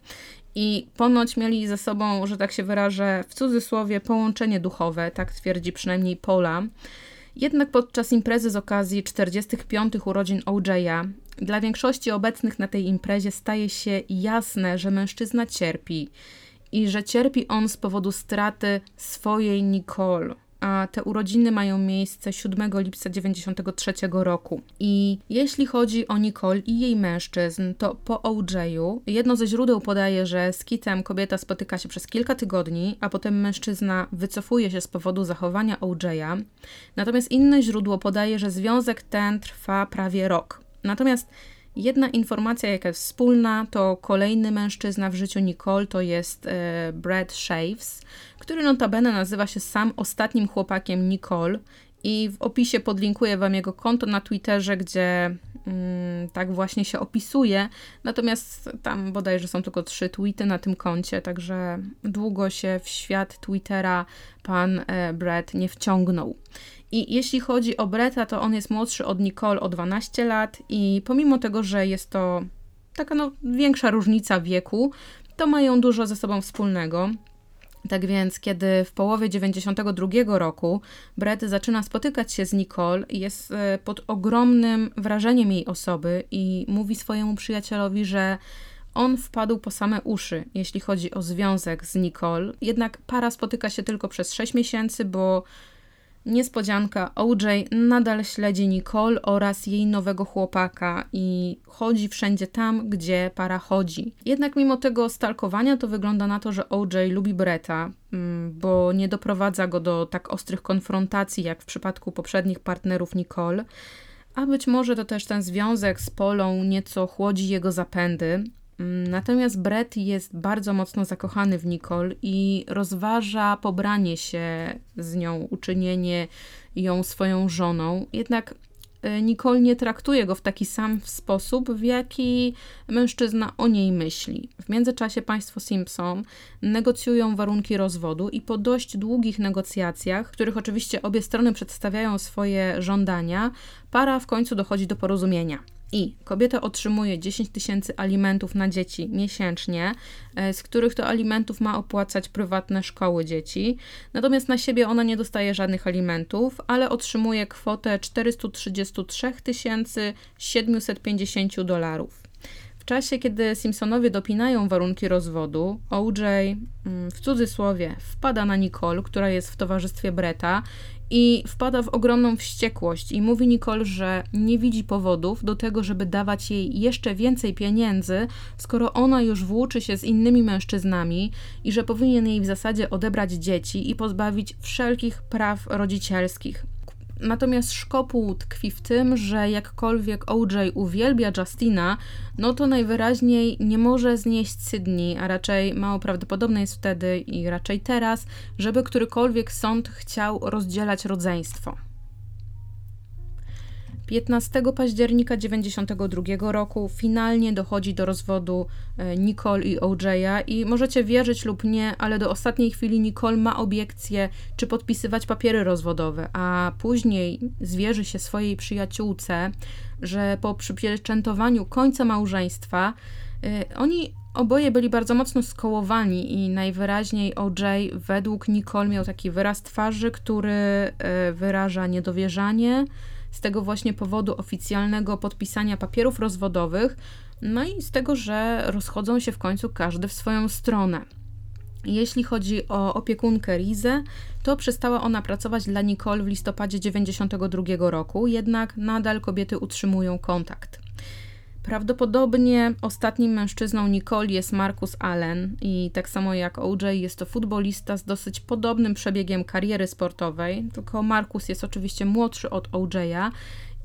I ponoć mieli ze sobą, że tak się wyrażę, w cudzysłowie połączenie duchowe, tak twierdzi przynajmniej Paula. Jednak podczas imprezy z okazji 45. urodzin OJ'a dla większości obecnych na tej imprezie staje się jasne, że mężczyzna cierpi i że cierpi on z powodu straty swojej Nicole a te urodziny mają miejsce 7 lipca 93 roku. I jeśli chodzi o Nicole i jej mężczyzn, to po OJ'u jedno ze źródeł podaje, że z Kitem kobieta spotyka się przez kilka tygodni, a potem mężczyzna wycofuje się z powodu zachowania OJ'a. Natomiast inne źródło podaje, że związek ten trwa prawie rok. Natomiast Jedna informacja, jaka jest wspólna, to kolejny mężczyzna w życiu Nicole to jest e, Brad Shaves, który notabene nazywa się sam ostatnim chłopakiem Nicole i w opisie podlinkuję Wam jego konto na Twitterze, gdzie mm, tak właśnie się opisuje. Natomiast tam bodajże są tylko trzy tweety na tym koncie, także długo się w świat Twittera pan e, Brad nie wciągnął. I jeśli chodzi o Breta, to on jest młodszy od Nicole o 12 lat i pomimo tego, że jest to taka no, większa różnica wieku, to mają dużo ze sobą wspólnego. Tak więc, kiedy w połowie 92 roku Brett zaczyna spotykać się z Nicole, jest e, pod ogromnym wrażeniem jej osoby i mówi swojemu przyjacielowi, że on wpadł po same uszy, jeśli chodzi o związek z Nicole. Jednak para spotyka się tylko przez 6 miesięcy, bo Niespodzianka, OJ nadal śledzi Nicole oraz jej nowego chłopaka i chodzi wszędzie tam, gdzie para chodzi. Jednak mimo tego stalkowania to wygląda na to, że OJ lubi Breta, mm, bo nie doprowadza go do tak ostrych konfrontacji jak w przypadku poprzednich partnerów Nicole. A być może to też ten związek z Polą nieco chłodzi jego zapędy, natomiast Brett jest bardzo mocno zakochany w Nicole i rozważa pobranie się z nią, uczynienie ją swoją żoną. Jednak e, Nicole nie traktuje go w taki sam sposób, w jaki mężczyzna o niej myśli. W międzyczasie państwo Simpson negocjują warunki rozwodu i po dość długich negocjacjach, w których oczywiście obie strony przedstawiają swoje żądania, para w końcu dochodzi do porozumienia. I kobieta otrzymuje 10 tysięcy alimentów na dzieci miesięcznie, e, z których to alimentów ma opłacać prywatne szkoły dzieci. Natomiast na siebie ona nie dostaje żadnych alimentów, ale otrzymuje kwotę 433 750 dolarów. W czasie, kiedy Simpsonowie dopinają warunki rozwodu, OJ mm, w cudzysłowie wpada na Nicole, która jest w towarzystwie Breta i wpada w ogromną wściekłość i mówi Nicole, że nie widzi powodów do tego, żeby dawać jej jeszcze więcej pieniędzy, skoro ona już włóczy się z innymi mężczyznami i że powinien jej w zasadzie odebrać dzieci i pozbawić wszelkich praw rodzicielskich. Natomiast szkopuł tkwi w tym, że jakkolwiek OJ uwielbia Justina, no to najwyraźniej nie może znieść Sydney, a raczej mało prawdopodobne jest wtedy i raczej teraz, żeby którykolwiek sąd chciał rozdzielać rodzeństwo. 15 października 1992 roku finalnie dochodzi do rozwodu e, Nicole i OJ'a i możecie wierzyć lub nie, ale do ostatniej chwili Nicole ma obiekcję, czy podpisywać papiery rozwodowe, a później zwierzy się swojej przyjaciółce, że po przypieczętowaniu końca małżeństwa yy, oni Oboje byli bardzo mocno skołowani i najwyraźniej OJ według Nicole miał taki wyraz twarzy, który yy, wyraża niedowierzanie, z tego właśnie powodu oficjalnego podpisania papierów rozwodowych, no i z tego, że rozchodzą się w końcu każdy w swoją stronę. Jeśli chodzi o opiekunkę Rizę, to przestała ona pracować dla Nicole w listopadzie 1992 roku, jednak nadal kobiety utrzymują kontakt. Prawdopodobnie ostatnim mężczyzną Nicole jest Marcus Allen i tak samo jak OJ jest to futbolista z dosyć podobnym przebiegiem kariery sportowej, tylko Marcus jest oczywiście młodszy od OJ'a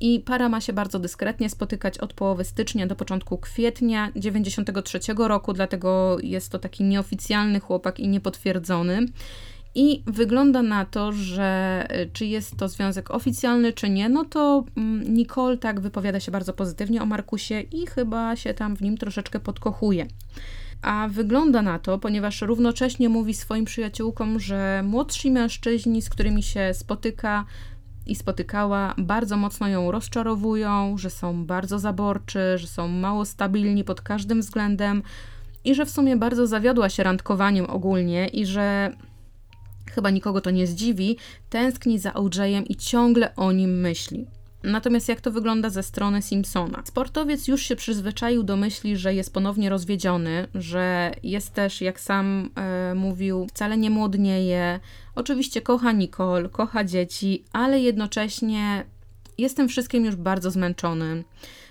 i para ma się bardzo dyskretnie spotykać od połowy stycznia do początku kwietnia 93 roku, dlatego jest to taki nieoficjalny chłopak i niepotwierdzony. I wygląda na to, że y, czy jest to związek oficjalny, czy nie, no to mm, Nicole tak wypowiada się bardzo pozytywnie o Markusie i chyba się tam w nim troszeczkę podkochuje. A wygląda na to, ponieważ równocześnie mówi swoim przyjaciółkom, że młodsi mężczyźni, z którymi się spotyka i spotykała, bardzo mocno ją rozczarowują, że są bardzo zaborczy, że są mało stabilni pod każdym względem i że w sumie bardzo zawiodła się randkowaniem ogólnie i że chyba nikogo to nie zdziwi, tęskni za OJ'em i ciągle o nim myśli. Natomiast jak to wygląda ze strony Simpsona? Sportowiec już się przyzwyczaił do myśli, że jest ponownie rozwiedziony, że jest też, jak sam e, mówił, wcale nie młodnieje. Oczywiście kocha Nicole, kocha dzieci, ale jednocześnie jest tym wszystkim już bardzo zmęczony.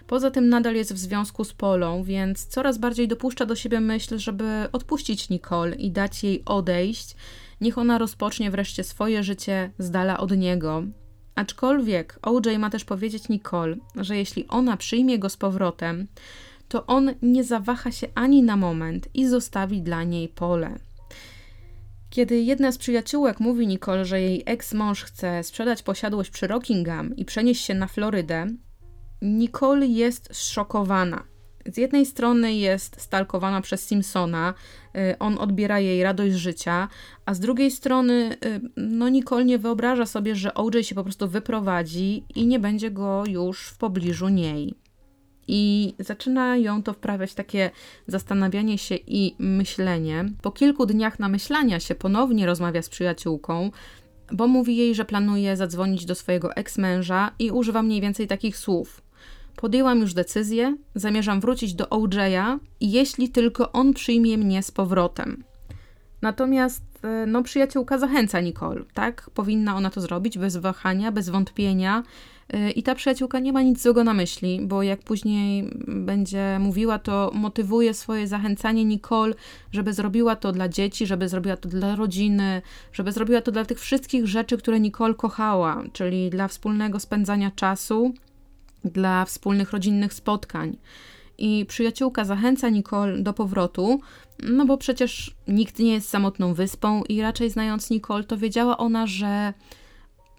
Poza tym nadal jest w związku z Polą, więc coraz bardziej dopuszcza do siebie myśl, żeby odpuścić Nicole i dać jej odejść. Niech ona rozpocznie wreszcie swoje życie z dala od niego. Aczkolwiek OJ ma też powiedzieć Nicole, że jeśli ona przyjmie go z powrotem, to on nie zawaha się ani na moment i zostawi dla niej pole. Kiedy jedna z przyjaciółek mówi Nicole, że jej ex-mąż chce sprzedać posiadłość przy Rockingham i przenieść się na Florydę, Nicole jest zszokowana. Z jednej strony jest stalkowana przez Simpsona, y, on odbiera jej radość życia, a z drugiej strony, y, no, Nicole nie wyobraża sobie, że OJ się po prostu wyprowadzi i nie będzie go już w pobliżu niej. I zaczyna ją to wprawiać takie zastanawianie się i myślenie. Po kilku dniach namyślania się ponownie rozmawia z przyjaciółką, bo mówi jej, że planuje zadzwonić do swojego eksmęża i używa mniej więcej takich słów. Podjęłam już decyzję, zamierzam wrócić do OJ'a, jeśli tylko on przyjmie mnie z powrotem. Natomiast e, no, przyjaciółka zachęca Nicole, tak? Powinna ona to zrobić bez wahania, bez wątpienia. E, I ta przyjaciółka nie ma nic złego na myśli, bo jak później będzie mówiła, to motywuje swoje zachęcanie Nicole, żeby zrobiła to dla dzieci, żeby zrobiła to dla rodziny, żeby zrobiła to dla tych wszystkich rzeczy, które Nicole kochała, czyli dla wspólnego spędzania czasu, dla wspólnych rodzinnych spotkań. I przyjaciółka zachęca Nicole do powrotu, no bo przecież nikt nie jest samotną wyspą i raczej znając Nicole, to wiedziała ona, że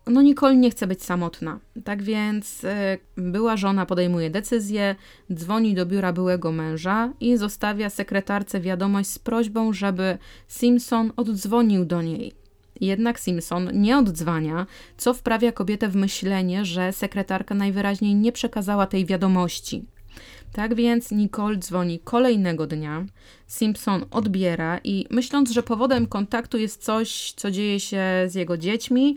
no Nicole nie chce być samotna. Tak więc e, była żona podejmuje decyzję, dzwoni do biura byłego męża i zostawia sekretarce wiadomość z prośbą, żeby Simpson oddzwonił do niej. Jednak Simpson nie oddzwania, co wprawia kobietę w myślenie, że sekretarka najwyraźniej nie przekazała tej wiadomości. Tak więc Nicole dzwoni kolejnego dnia, Simpson odbiera i myśląc, że powodem kontaktu jest coś, co dzieje się z jego dziećmi,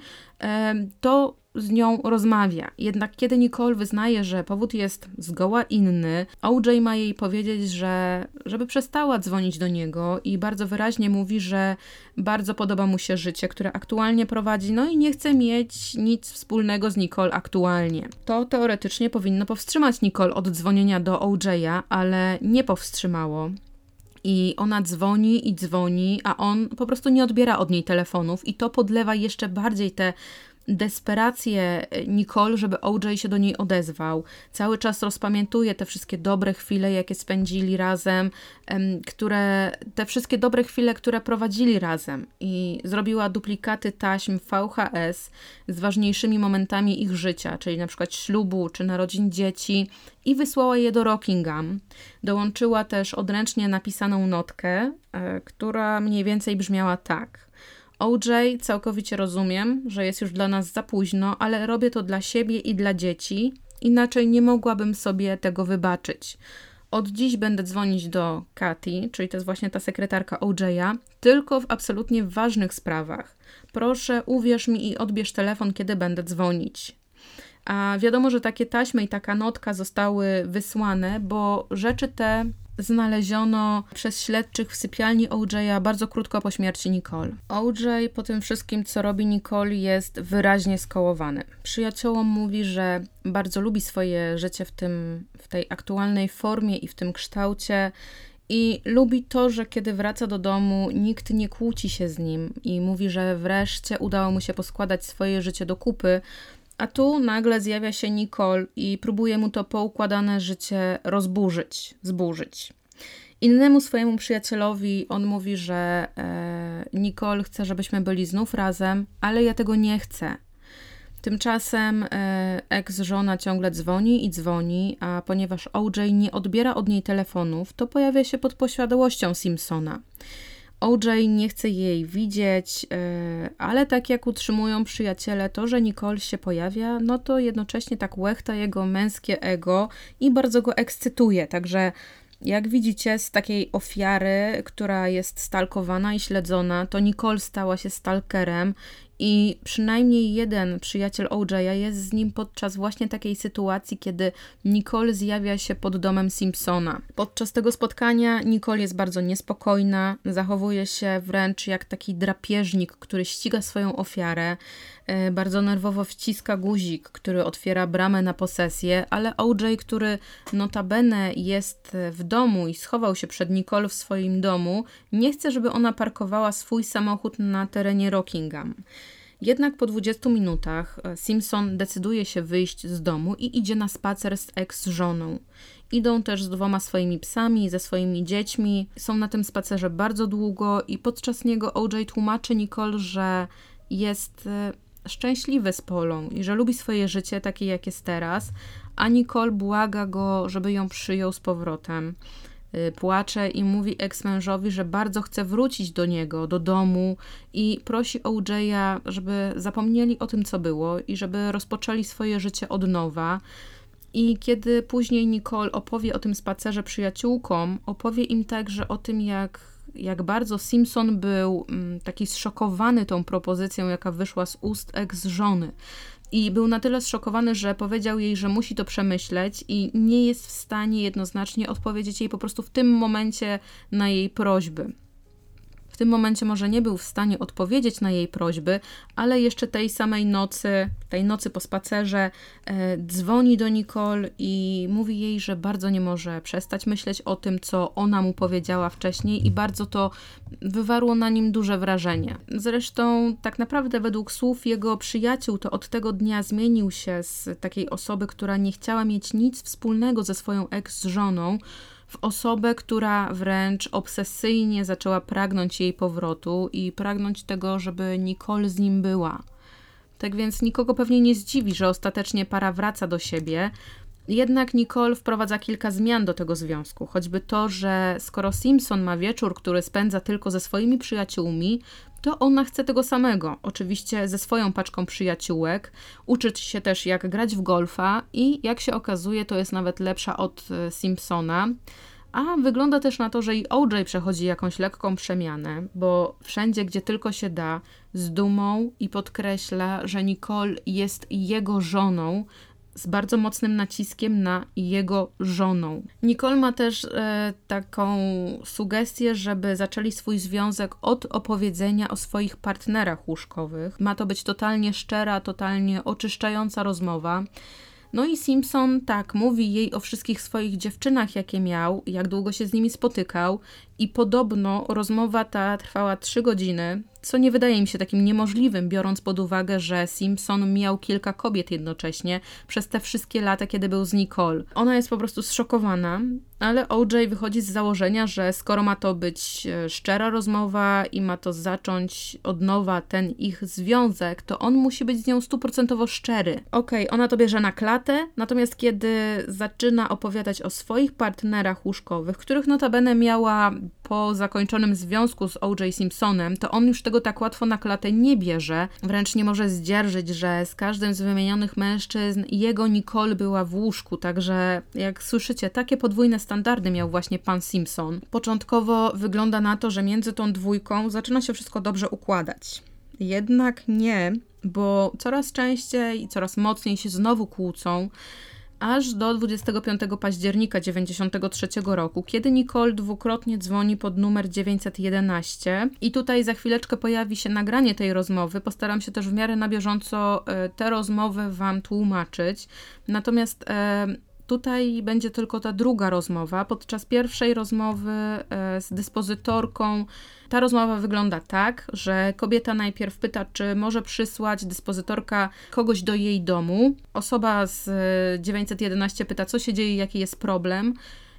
to z nią rozmawia. Jednak kiedy Nicole wyznaje, że powód jest zgoła inny, OJ ma jej powiedzieć, że żeby przestała dzwonić do niego i bardzo wyraźnie mówi, że bardzo podoba mu się życie, które aktualnie prowadzi, no i nie chce mieć nic wspólnego z Nicole aktualnie. To teoretycznie powinno powstrzymać Nicole od dzwonienia do OJ'a, ale nie powstrzymało i ona dzwoni i dzwoni, a on po prostu nie odbiera od niej telefonów i to podlewa jeszcze bardziej te desperację Nicole, żeby OJ się do niej odezwał. Cały czas rozpamiętuje te wszystkie dobre chwile, jakie spędzili razem, które, te wszystkie dobre chwile, które prowadzili razem i zrobiła duplikaty taśm VHS z ważniejszymi momentami ich życia, czyli na przykład ślubu czy narodzin dzieci i wysłała je do Rockingham. Dołączyła też odręcznie napisaną notkę, e, która mniej więcej brzmiała tak – OJ całkowicie rozumiem, że jest już dla nas za późno, ale robię to dla siebie i dla dzieci, inaczej nie mogłabym sobie tego wybaczyć. Od dziś będę dzwonić do Katy, czyli to jest właśnie ta sekretarka OJ'a, tylko w absolutnie ważnych sprawach. Proszę, uwierz mi i odbierz telefon, kiedy będę dzwonić. A wiadomo, że takie taśmy i taka notka zostały wysłane, bo rzeczy te znaleziono przez śledczych w sypialni OJ'a bardzo krótko po śmierci Nicole. OJ po tym wszystkim, co robi Nicole, jest wyraźnie skołowany. Przyjaciołom mówi, że bardzo lubi swoje życie w, tym, w tej aktualnej formie i w tym kształcie. I lubi to, że kiedy wraca do domu, nikt nie kłóci się z nim i mówi, że wreszcie udało mu się poskładać swoje życie do kupy, a tu nagle zjawia się Nicole i próbuje mu to poukładane życie rozburzyć, zburzyć. Innemu swojemu przyjacielowi on mówi, że e, Nicole chce, żebyśmy byli znów razem, ale ja tego nie chcę. Tymczasem e, ex-żona ciągle dzwoni i dzwoni, a ponieważ OJ nie odbiera od niej telefonów, to pojawia się pod poświadomością Simpsona. OJ nie chce jej widzieć, e, ale tak jak utrzymują przyjaciele, to, że Nicole się pojawia, no to jednocześnie tak łechta jego męskie ego i bardzo go ekscytuje. Także Jak widzicie, z takiej ofiary, która jest stalkowana i śledzona, to Nicole stała się stalkerem i przynajmniej jeden przyjaciel OJ'a jest z nim podczas właśnie takiej sytuacji, kiedy Nicole zjawia się pod domem Simpsona. Podczas tego spotkania Nicole jest bardzo niespokojna, zachowuje się wręcz jak taki drapieżnik, który ściga swoją ofiarę. E, bardzo nerwowo wciska guzik, który otwiera bramę na posesję, ale OJ, który notabene jest w domu i schował się przed Nicole w swoim domu, nie chce, żeby ona parkowała swój samochód na terenie Rockingham. Jednak po 20 minutach e, Simpson decyduje się wyjść z domu i idzie na spacer z ex-żoną. Idą też z dwoma swoimi psami, ze swoimi dziećmi. Są na tym spacerze bardzo długo i podczas niego OJ tłumaczy Nicole, że jest e, szczęśliwy z Polą i że lubi swoje życie takie, jak jest teraz, a Nicole błaga go, żeby ją przyjął z powrotem. Y, płacze i mówi eksmężowi, że bardzo chce wrócić do niego, do domu i prosi OJ'a, żeby zapomnieli o tym, co było i żeby rozpoczęli swoje życie od nowa. I kiedy później Nicole opowie o tym spacerze przyjaciółkom, opowie im także o tym, jak, jak bardzo Simpson był mm, taki zszokowany tą propozycją, jaka wyszła z ust ex-żony i był na tyle zszokowany, że powiedział jej, że musi to przemyśleć i nie jest w stanie jednoznacznie odpowiedzieć jej po prostu w tym momencie na jej prośby. W tym momencie może nie był w stanie odpowiedzieć na jej prośby, ale jeszcze tej samej nocy, tej nocy po spacerze, e, dzwoni do Nicole i mówi jej, że bardzo nie może przestać myśleć o tym, co ona mu powiedziała wcześniej, i bardzo to wywarło na nim duże wrażenie. Zresztą, tak naprawdę, według słów jego przyjaciół, to od tego dnia zmienił się z takiej osoby, która nie chciała mieć nic wspólnego ze swoją ex-żoną osobę, która wręcz obsesyjnie zaczęła pragnąć jej powrotu i pragnąć tego, żeby Nicole z nim była. Tak więc nikogo pewnie nie zdziwi, że ostatecznie para wraca do siebie. Jednak Nicole wprowadza kilka zmian do tego związku, choćby to, że skoro Simpson ma wieczór, który spędza tylko ze swoimi przyjaciółmi, to ona chce tego samego. Oczywiście ze swoją paczką przyjaciółek. Uczyć się też, jak grać w golfa, i jak się okazuje, to jest nawet lepsza od e, Simpsona. A wygląda też na to, że i OJ przechodzi jakąś lekką przemianę, bo wszędzie, gdzie tylko się da, z dumą i podkreśla, że Nicole jest jego żoną, z bardzo mocnym naciskiem na jego żoną. Nicole ma też e, taką sugestię, żeby zaczęli swój związek od opowiedzenia o swoich partnerach łóżkowych. Ma to być totalnie szczera, totalnie oczyszczająca rozmowa. No i Simpson tak mówi jej o wszystkich swoich dziewczynach, jakie miał, jak długo się z nimi spotykał, i podobno rozmowa ta trwała trzy godziny, co nie wydaje mi się takim niemożliwym, biorąc pod uwagę, że Simpson miał kilka kobiet jednocześnie przez te wszystkie lata, kiedy był z Nicole. Ona jest po prostu zszokowana, ale OJ wychodzi z założenia, że skoro ma to być e, szczera rozmowa i ma to zacząć od nowa ten ich związek, to on musi być z nią stuprocentowo szczery. Okej, okay, ona to bierze na klatę, natomiast kiedy zaczyna opowiadać o swoich partnerach łóżkowych, których notabene miała po zakończonym związku z O.J. Simpsonem, to on już tego tak łatwo na klatę nie bierze. Wręcz nie może zdzierżyć, że z każdym z wymienionych mężczyzn jego Nicole była w łóżku. Także, jak słyszycie, takie podwójne standardy miał właśnie pan Simpson. Początkowo wygląda na to, że między tą dwójką zaczyna się wszystko dobrze układać. Jednak nie, bo coraz częściej i coraz mocniej się znowu kłócą aż do 25 października 1993 roku, kiedy Nicole dwukrotnie dzwoni pod numer 911 i tutaj za chwileczkę pojawi się nagranie tej rozmowy. Postaram się też w miarę na bieżąco e, tę rozmowę Wam tłumaczyć. Natomiast e, Tutaj będzie tylko ta druga rozmowa. Podczas pierwszej rozmowy e, z dyspozytorką ta rozmowa wygląda tak, że kobieta najpierw pyta, czy może przysłać dyspozytorka kogoś do jej domu. Osoba z 911 pyta, co się dzieje, jaki jest problem.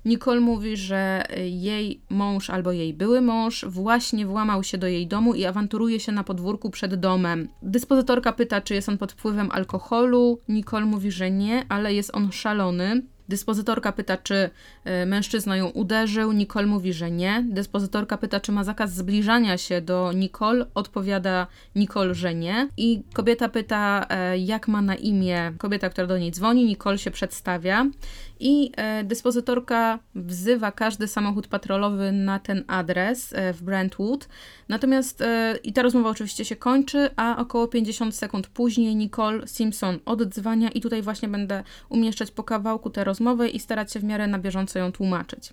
Nicole mówi, że jej mąż albo jej były mąż właśnie włamał się do jej domu i awanturuje się na podwórku przed domem. Dyspozytorka pyta, czy jest on pod wpływem alkoholu. Nicole mówi, że nie, ale jest on szalony. Dyspozytorka pyta, czy e, mężczyzna ją uderzył. Nicole mówi, że nie. Dyspozytorka pyta, czy ma zakaz zbliżania się do Nicole. Odpowiada Nicole, że nie. I kobieta pyta, e, jak ma na imię kobieta, która do niej dzwoni. Nicole się przedstawia i e, dyspozytorka wzywa każdy samochód patrolowy na ten adres w Brentwood. Natomiast i ta rozmowa oczywiście się kończy, a około 50 sekund później Nicole Simpson oddzwania i tutaj właśnie będę umieszczać po kawałku tę rozmowę i starać się w miarę na bieżąco ją tłumaczyć.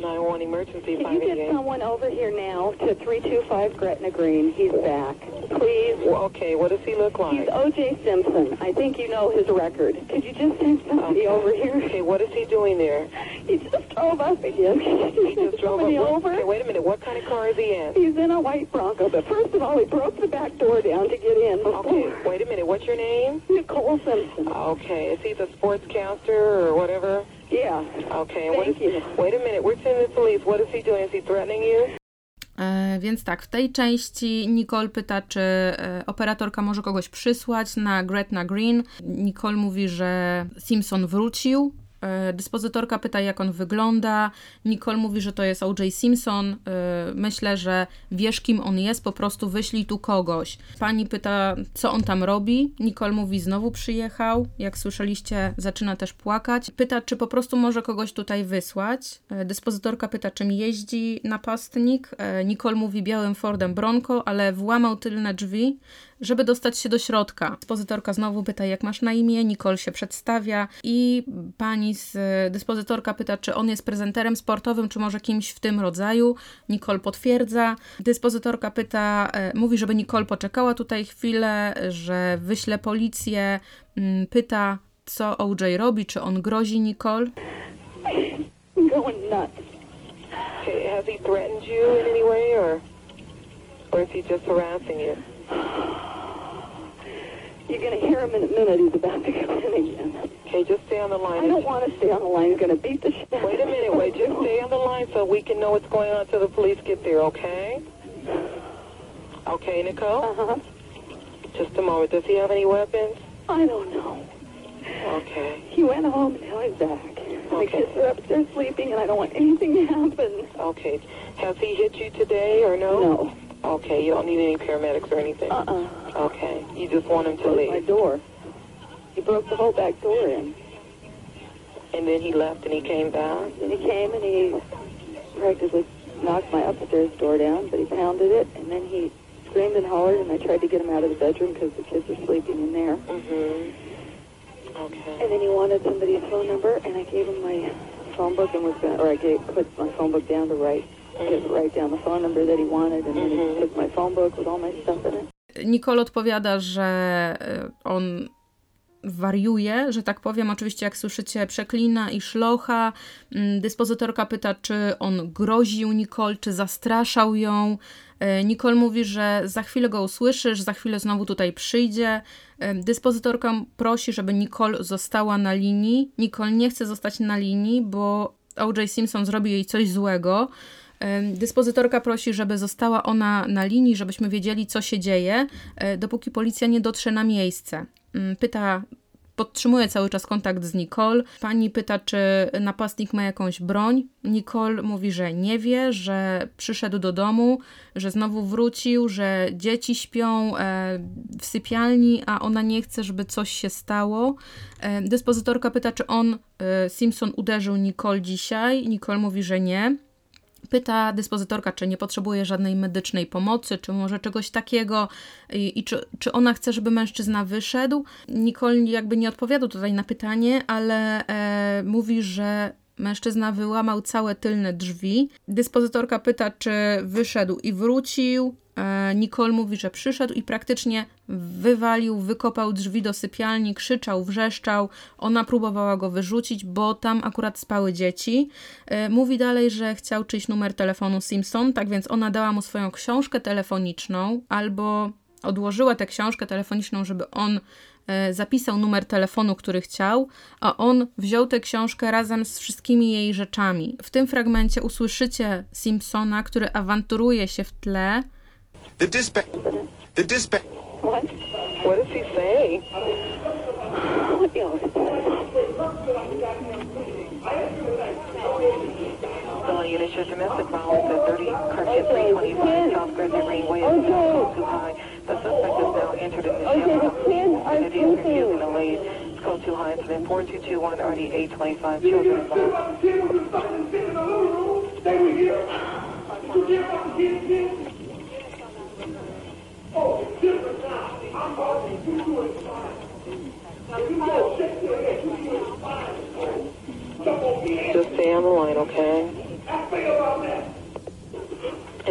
911 emergency Can you get someone over here now to 325 Gretna Green? He's back. Please. Well, okay, what does he look like? He's? O.J. Simpson. I think you know his record. Could you just send somebody over here? Okay, what is he doing there? He just drove up again. He just drove up. over. Okay, wait a minute. What kind of car is he in? He's in a white Bronco, but first of all, he broke the back door down to get in. Before. Okay, wait a minute. What's your name? Nicole Simpson. Okay, is he the sportscaster or whatever? Yeah. Okay, and what is? Thank you. Wait a minute. We're sending the police. What is he doing? Is he threatening you? E, więc tak, w tej części Nicole pyta, czy e, operatorka może kogoś przysłać na Gretna Green. Nicole mówi, że Simpson wrócił. E, dyspozytorka pyta, jak on wygląda. Nicole mówi, że to jest O.J. Simpson. E, myślę, że wiesz, kim on jest, po prostu wyślij tu kogoś. Pani pyta, co on tam robi. Nicole mówi, znowu przyjechał. Jak słyszeliście, zaczyna też płakać. Pyta, czy po prostu może kogoś tutaj wysłać. E, Dyspozytorka pyta, czym jeździ napastnik. Nicole mówi białym Fordem Bronco, ale włamał tylne drzwi, żeby dostać się do środka. Dyspozytorka znowu pyta, jak masz na imię. Nicole się przedstawia i pani z dyspozytorka pyta, czy on jest prezenterem sportowym, czy może kimś w tym rodzaju. Nicole potwierdza. Dyspozytorka pyta, e, mówi, żeby Nicole poczekała tutaj chwilę, że wyśle policję. Mm, Pyta, co OJ robi, czy on grozi Nicole. Okay, has he threatened you in any way, or or is he just harassing you? You're going to hear him in a minute. He's about to come in again. Okay, just stay on the line. I don't want to stay on the line. He's going to beat the shit. Wait a minute. Wait, just stay on the line so we can know what's going on until the police get there. Okay? Okay, Nicole. Uh-huh. Just a moment. Does he have any weapons? I don't know. Okay. He went home until he's back. The Okay. kids are upstairs sleeping, and I don't want anything to happen. Okay. Has he hit you today or no? No. Okay. You don't need any paramedics or anything. Uh-uh. Okay. You just want him to leave. my door. He broke the whole back door in. and then he left and he came back. And he came and he practically knocked my upstairs door down, but he pounded it, and then he screamed and hollered, and I tried to get him out of the bedroom because the kids were sleeping in there. Mhm. Okay. And then he wanted somebody's phone number, and I gave him my phone book and was going, or I gave put my phone book down to write, to write down the phone number that he wanted, and then he took my phone book with all my stuff in it. Nicole odpowiada, że e, on wariuje, że tak powiem. Oczywiście, jak słyszycie, przeklina i szlocha. Mm, Dyspozytorka pyta, czy on groził Nicole, czy zastraszał ją. E, Nicole mówi, że za chwilę go usłyszysz, za chwilę znowu tutaj przyjdzie. E, Dyspozytorka prosi, żeby Nicole została na linii. Nicole nie chce zostać na linii, bo O.J. Simpson zrobi jej coś złego. Dyspozytorka prosi, żeby została ona na linii, żebyśmy wiedzieli, co się dzieje, e, dopóki policja nie dotrze na miejsce. Mm, Pyta, podtrzymuje cały czas kontakt z Nicole. Pani pyta, czy napastnik ma jakąś broń. Nicole mówi, że nie wie, że przyszedł do domu, że znowu wrócił, że dzieci śpią e, w sypialni, a ona nie chce, żeby coś się stało. E, Dyspozytorka pyta, czy on, Simpson, uderzył Nicole dzisiaj. Nicole mówi, że nie. Pyta dyspozytorka, czy nie potrzebuje żadnej medycznej pomocy, czy może czegoś takiego i, i czy, czy ona chce, żeby mężczyzna wyszedł. Nicole jakby nie odpowiada tutaj na pytanie, ale e, mówi, że mężczyzna wyłamał całe tylne drzwi. Dyspozytorka pyta, czy wyszedł i wrócił. E, Nicole mówi, że przyszedł i praktycznie wywalił, wykopał drzwi do sypialni, krzyczał, wrzeszczał. Ona próbowała go wyrzucić, bo tam akurat spały dzieci. E, Mówi dalej, że chciał czyjś numer telefonu Simpson, tak więc ona dała mu swoją książkę telefoniczną albo odłożyła tę książkę telefoniczną, żeby on E, zapisał numer telefonu, który chciał, a on wziął tę książkę razem z wszystkimi jej rzeczami. W tym fragmencie usłyszycie Simpsona, który awanturuje się w tle. The. The. What? What does he say? What? County initiates domestic violence at 30 Carson 325 South Grizzly Greenway is now too high. The suspect is now entered in the shelter community and refusing to leave. It's called too high incident 4221 RD 825 children involved. Oh, Just stay on the line, okay?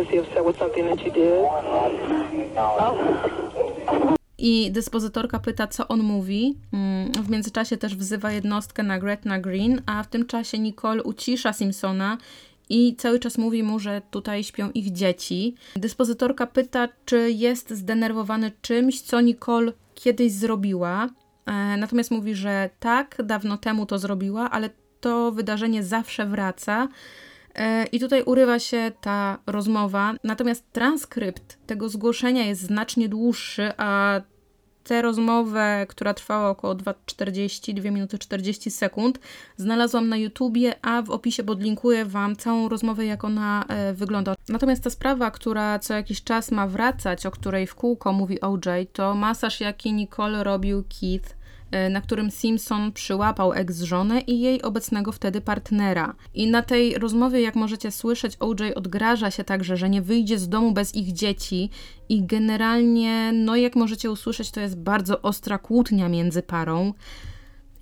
Is he upset with something that you did? I dyspozytorka pyta, co on mówi. Mm, W międzyczasie też wzywa jednostkę na Gretna Green, a w tym czasie Nicole ucisza Simpsona i cały czas mówi mu, że tutaj śpią ich dzieci. Dyspozytorka pyta, czy jest zdenerwowany czymś, co Nicole kiedyś zrobiła. E, Natomiast mówi, że tak, dawno temu to zrobiła, ale to wydarzenie zawsze wraca. E, I tutaj urywa się ta rozmowa, natomiast transkrypt tego zgłoszenia jest znacznie dłuższy, a tę rozmowę, która trwała około 2,40, 2 minuty 40 sekund, znalazłam na YouTubie, a w opisie podlinkuję Wam całą rozmowę, jak ona e, wygląda. Natomiast ta sprawa, która co jakiś czas ma wracać, o której w kółko mówi OJ, to masaż, jaki Nicole robił Keith na którym Simpson przyłapał ex-żonę i jej obecnego wtedy partnera. I na tej rozmowie, jak możecie słyszeć, OJ odgraża się także, że nie wyjdzie z domu bez ich dzieci i generalnie, no jak możecie usłyszeć, to jest bardzo ostra kłótnia między parą.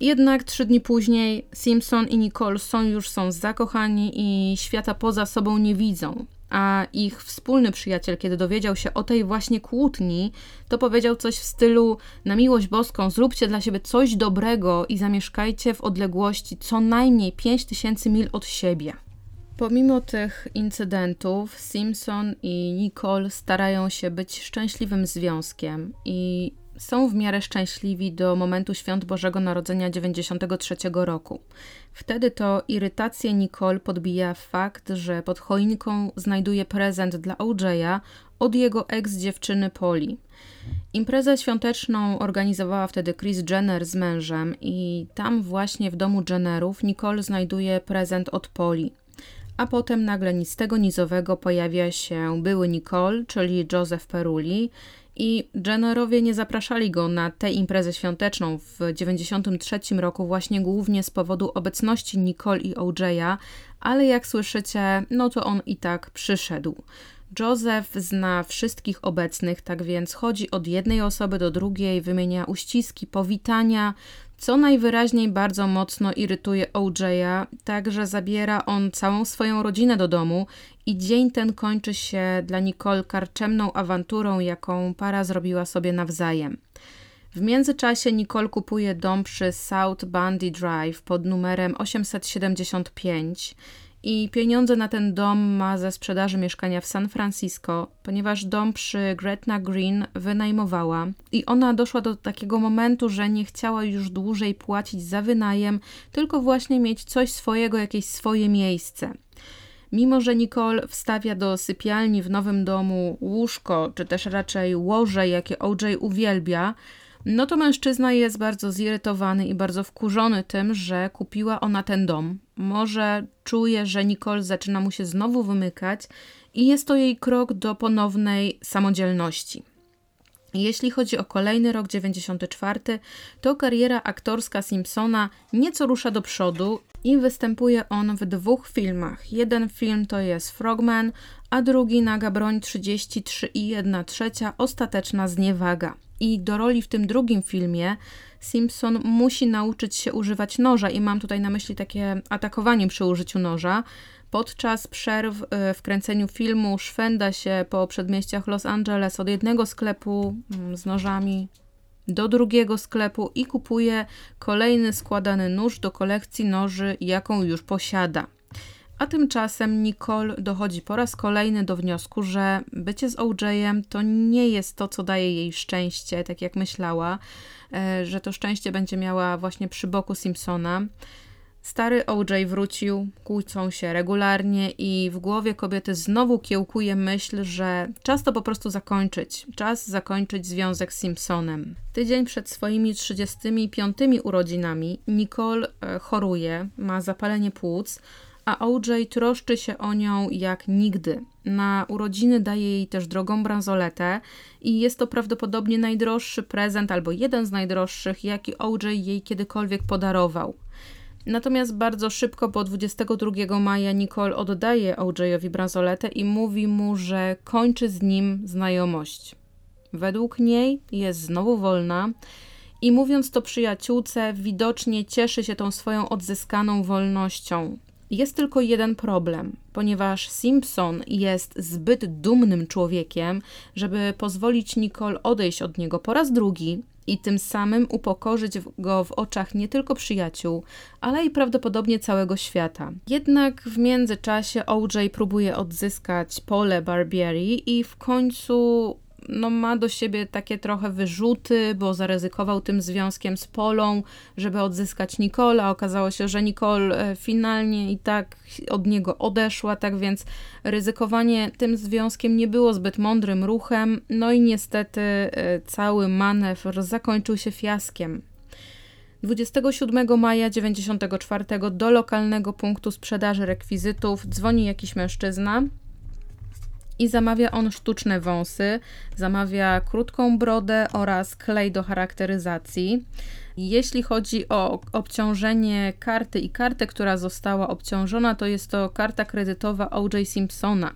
Jednak trzy dni później Simpson i Nicole są już są zakochani i świata poza sobą nie widzą. A ich wspólny przyjaciel, kiedy dowiedział się o tej właśnie kłótni, to powiedział coś w stylu: Na miłość boską, zróbcie dla siebie coś dobrego i zamieszkajcie w odległości co najmniej 5000 mil od siebie. Pomimo tych incydentów, Simpson i Nicole starają się być szczęśliwym związkiem i są w miarę szczęśliwi do momentu świąt Bożego Narodzenia 93 roku. Wtedy to irytację Nicole podbija fakt, że pod choinką znajduje prezent dla OJ'a od jego ex-dziewczyny Poli. Imprezę świąteczną organizowała wtedy Kris Jenner z mężem i tam właśnie w domu Jennerów Nicole znajduje prezent od Poli. A potem nagle nic tego nizowego pojawia się były Nicole, czyli Joseph Peruli i Jennerowie nie zapraszali go na tę imprezę świąteczną w 93 roku właśnie głównie z powodu obecności Nicole i OJ'a, ale jak słyszycie, no to on i tak przyszedł. Joseph zna wszystkich obecnych, tak więc chodzi od jednej osoby do drugiej, wymienia uściski, powitania, co najwyraźniej bardzo mocno irytuje OJ'a, także zabiera on całą swoją rodzinę do domu i dzień ten kończy się dla Nicole karczemną awanturą, jaką para zrobiła sobie nawzajem. W międzyczasie Nicole kupuje dom przy South Bundy Drive pod numerem 875 i pieniądze na ten dom ma ze sprzedaży mieszkania w San Francisco, ponieważ dom przy Gretna Green wynajmowała i ona doszła do takiego momentu, że nie chciała już dłużej płacić za wynajem, tylko właśnie mieć coś swojego, jakieś swoje miejsce. Mimo, że Nicole wstawia do sypialni w nowym domu łóżko, czy też raczej łoże, jakie OJ uwielbia, no to mężczyzna jest bardzo zirytowany i bardzo wkurzony tym, że kupiła ona ten dom. Może czuje, że Nicole zaczyna mu się znowu wymykać i jest to jej krok do ponownej samodzielności. Jeśli chodzi o kolejny rok 94, to kariera aktorska Simpsona nieco rusza do przodu i występuje on w dwóch filmach. Jeden film to jest Frogman, a drugi Naga Broń 33 i 1 trzecia Ostateczna Zniewaga. I do roli w tym drugim filmie Simpson musi nauczyć się używać noża i mam tutaj na myśli takie atakowanie przy użyciu noża. Podczas przerw y, w kręceniu filmu szwenda się po przedmieściach Los Angeles od jednego sklepu mm, z nożami do drugiego sklepu i kupuje kolejny składany nóż do kolekcji noży, jaką już posiada. A tymczasem Nicole dochodzi po raz kolejny do wniosku, że bycie z OJ-em to nie jest to, co daje jej szczęście, tak jak myślała, e, że to szczęście będzie miała właśnie przy boku Simpsona. Stary OJ wrócił, kłócą się regularnie i w głowie kobiety znowu kiełkuje myśl, że czas to po prostu zakończyć. Czas zakończyć związek z Simpsonem. Tydzień przed swoimi 35 urodzinami Nicole e, choruje, ma zapalenie płuc, a OJ troszczy się o nią jak nigdy. Na urodziny daje jej też drogą bransoletę i jest to prawdopodobnie najdroższy prezent albo jeden z najdroższych, jaki OJ jej kiedykolwiek podarował. Natomiast bardzo szybko po 22 maja Nicole oddaje OJ-owi bransoletę i mówi mu, że kończy z nim znajomość. Według niej jest znowu wolna i mówiąc to przyjaciółce, widocznie cieszy się tą swoją odzyskaną wolnością. Jest tylko jeden problem, ponieważ Simpson jest zbyt dumnym człowiekiem, żeby pozwolić Nicole odejść od niego po raz drugi i tym samym upokorzyć go w oczach nie tylko przyjaciół, ale i prawdopodobnie całego świata. Jednak w międzyczasie OJ próbuje odzyskać pole Barbieri i w końcu no, ma do siebie takie trochę wyrzuty, bo zaryzykował tym związkiem z Polą, żeby odzyskać Nicola. Okazało się, że Nicole e, finalnie i tak od niego odeszła, tak więc ryzykowanie tym związkiem nie było zbyt mądrym ruchem. No i niestety e, cały manewr zakończył się fiaskiem. 27 maja 94 do lokalnego punktu sprzedaży rekwizytów dzwoni jakiś mężczyzna, i zamawia on sztuczne wąsy, zamawia krótką brodę oraz klej do charakteryzacji. Jeśli chodzi o obciążenie karty i kartę, która została obciążona, to jest to karta kredytowa O.J. Simpsona.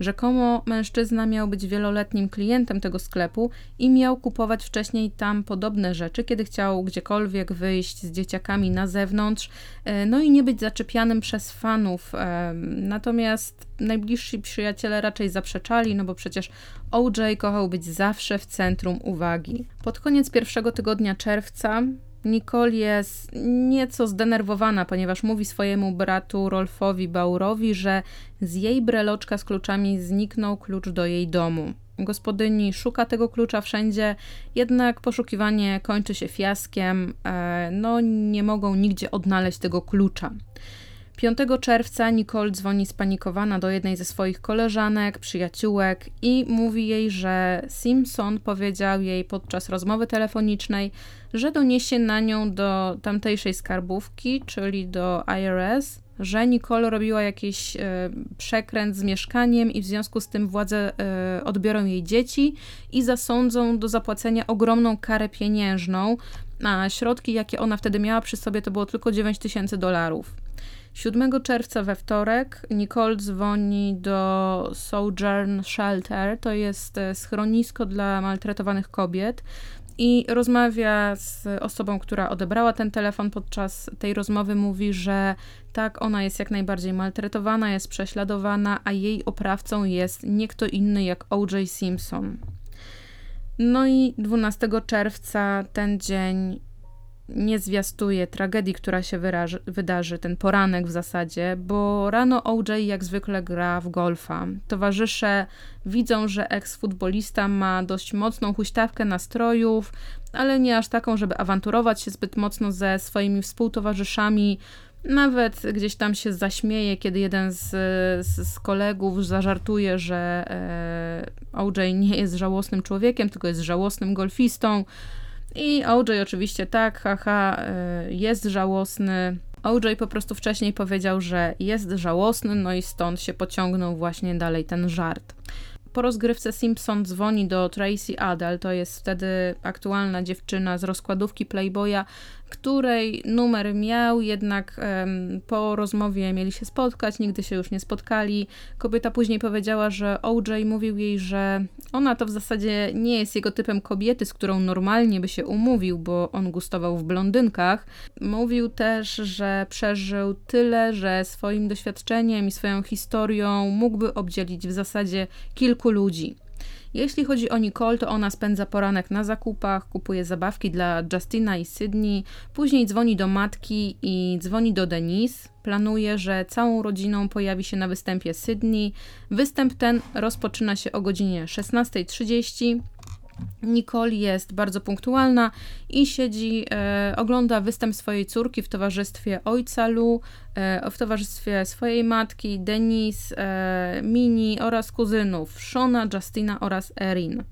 Rzekomo mężczyzna miał być wieloletnim klientem tego sklepu i miał kupować wcześniej tam podobne rzeczy, kiedy chciał gdziekolwiek wyjść z dzieciakami na zewnątrz, e, no i nie być zaczepianym przez fanów. E, natomiast najbliżsi przyjaciele raczej zaprzeczali, no bo przecież OJ kochał być zawsze w centrum uwagi. Pod koniec pierwszego tygodnia czerwca Nicole jest nieco zdenerwowana, ponieważ mówi swojemu bratu Rolfowi Baurowi, że z jej breloczka z kluczami zniknął klucz do jej domu. Gospodyni szuka tego klucza wszędzie, jednak poszukiwanie kończy się fiaskiem, e, no nie mogą nigdzie odnaleźć tego klucza. 5 czerwca Nicole dzwoni spanikowana do jednej ze swoich koleżanek, przyjaciółek i mówi jej, że Simpson powiedział jej podczas rozmowy telefonicznej, że doniesie na nią do tamtejszej skarbówki, czyli do IRS, że Nicole robiła jakiś e, przekręt z mieszkaniem i w związku z tym władze e, odbiorą jej dzieci i zasądzą do zapłacenia ogromną karę pieniężną, a środki, jakie ona wtedy miała przy sobie, to było tylko 9 tysięcy dolarów. 7 czerwca we wtorek Nicole dzwoni do Sojourn Shelter, to jest e, schronisko dla maltretowanych kobiet i rozmawia z osobą, która odebrała ten telefon. Podczas tej rozmowy mówi, że tak, ona jest jak najbardziej maltretowana, jest prześladowana, a jej oprawcą jest nie kto inny jak O.J. Simpson. No i 12 czerwca ten dzień nie zwiastuje tragedii, która się wyraży, wydarzy, ten poranek w zasadzie, bo rano OJ jak zwykle gra w golfa. Towarzysze widzą, że eks-futbolista ma dość mocną huśtawkę nastrojów, ale nie aż taką, żeby awanturować się zbyt mocno ze swoimi współtowarzyszami. Nawet gdzieś tam się zaśmieje, kiedy jeden z, z, kolegów zażartuje, że e, OJ nie jest żałosnym człowiekiem, tylko jest żałosnym golfistą. I OJ oczywiście tak, haha, y, jest żałosny. OJ po prostu wcześniej powiedział, że jest żałosny, no i stąd się pociągnął właśnie dalej ten żart. Po rozgrywce Simpson dzwoni do Tracy Adel, to jest wtedy aktualna dziewczyna z rozkładówki Playboya, której numer miał, jednak um, po rozmowie mieli się spotkać, nigdy się już nie spotkali. Kobieta później powiedziała, że OJ mówił jej, że ona to w zasadzie nie jest jego typem kobiety, z którą normalnie by się umówił, bo on gustował w blondynkach. Mówił też, że przeżył tyle, że swoim doświadczeniem i swoją historią mógłby obdzielić w zasadzie kilku ludzi. Jeśli chodzi o Nicole, to ona spędza poranek na zakupach, kupuje zabawki dla Justina i Sydney, później dzwoni do matki i dzwoni do Denise. Planuje, że całą rodziną pojawi się na występie Sydney. Występ ten rozpoczyna się o godzinie 16.30. Nicole jest bardzo punktualna i siedzi, e, ogląda występ swojej córki w towarzystwie ojca Lu, e, w towarzystwie swojej matki, Denise, e, Mini oraz kuzynów Shona, Justina oraz Erin.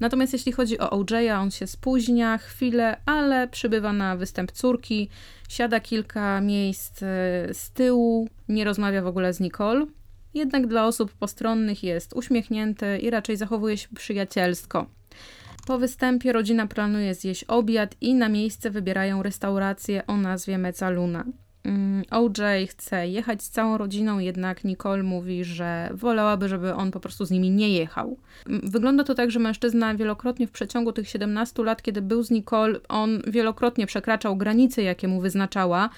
Natomiast jeśli chodzi o OJ'a, on się spóźnia chwilę, ale przybywa na występ córki, siada kilka miejsc e, z tyłu, nie rozmawia w ogóle z Nicole. Jednak dla osób postronnych jest uśmiechnięty i raczej zachowuje się przyjacielsko. Po występie rodzina planuje zjeść obiad i na miejsce wybierają restaurację o nazwie Mecaluna. Mm, OJ chce jechać z całą rodziną, jednak Nicole mówi, że wolałaby, żeby on po prostu z nimi nie jechał. Mm, wygląda to tak, że mężczyzna wielokrotnie w przeciągu tych 17 lat, kiedy był z Nicole, on wielokrotnie przekraczał granice, jakie mu wyznaczała.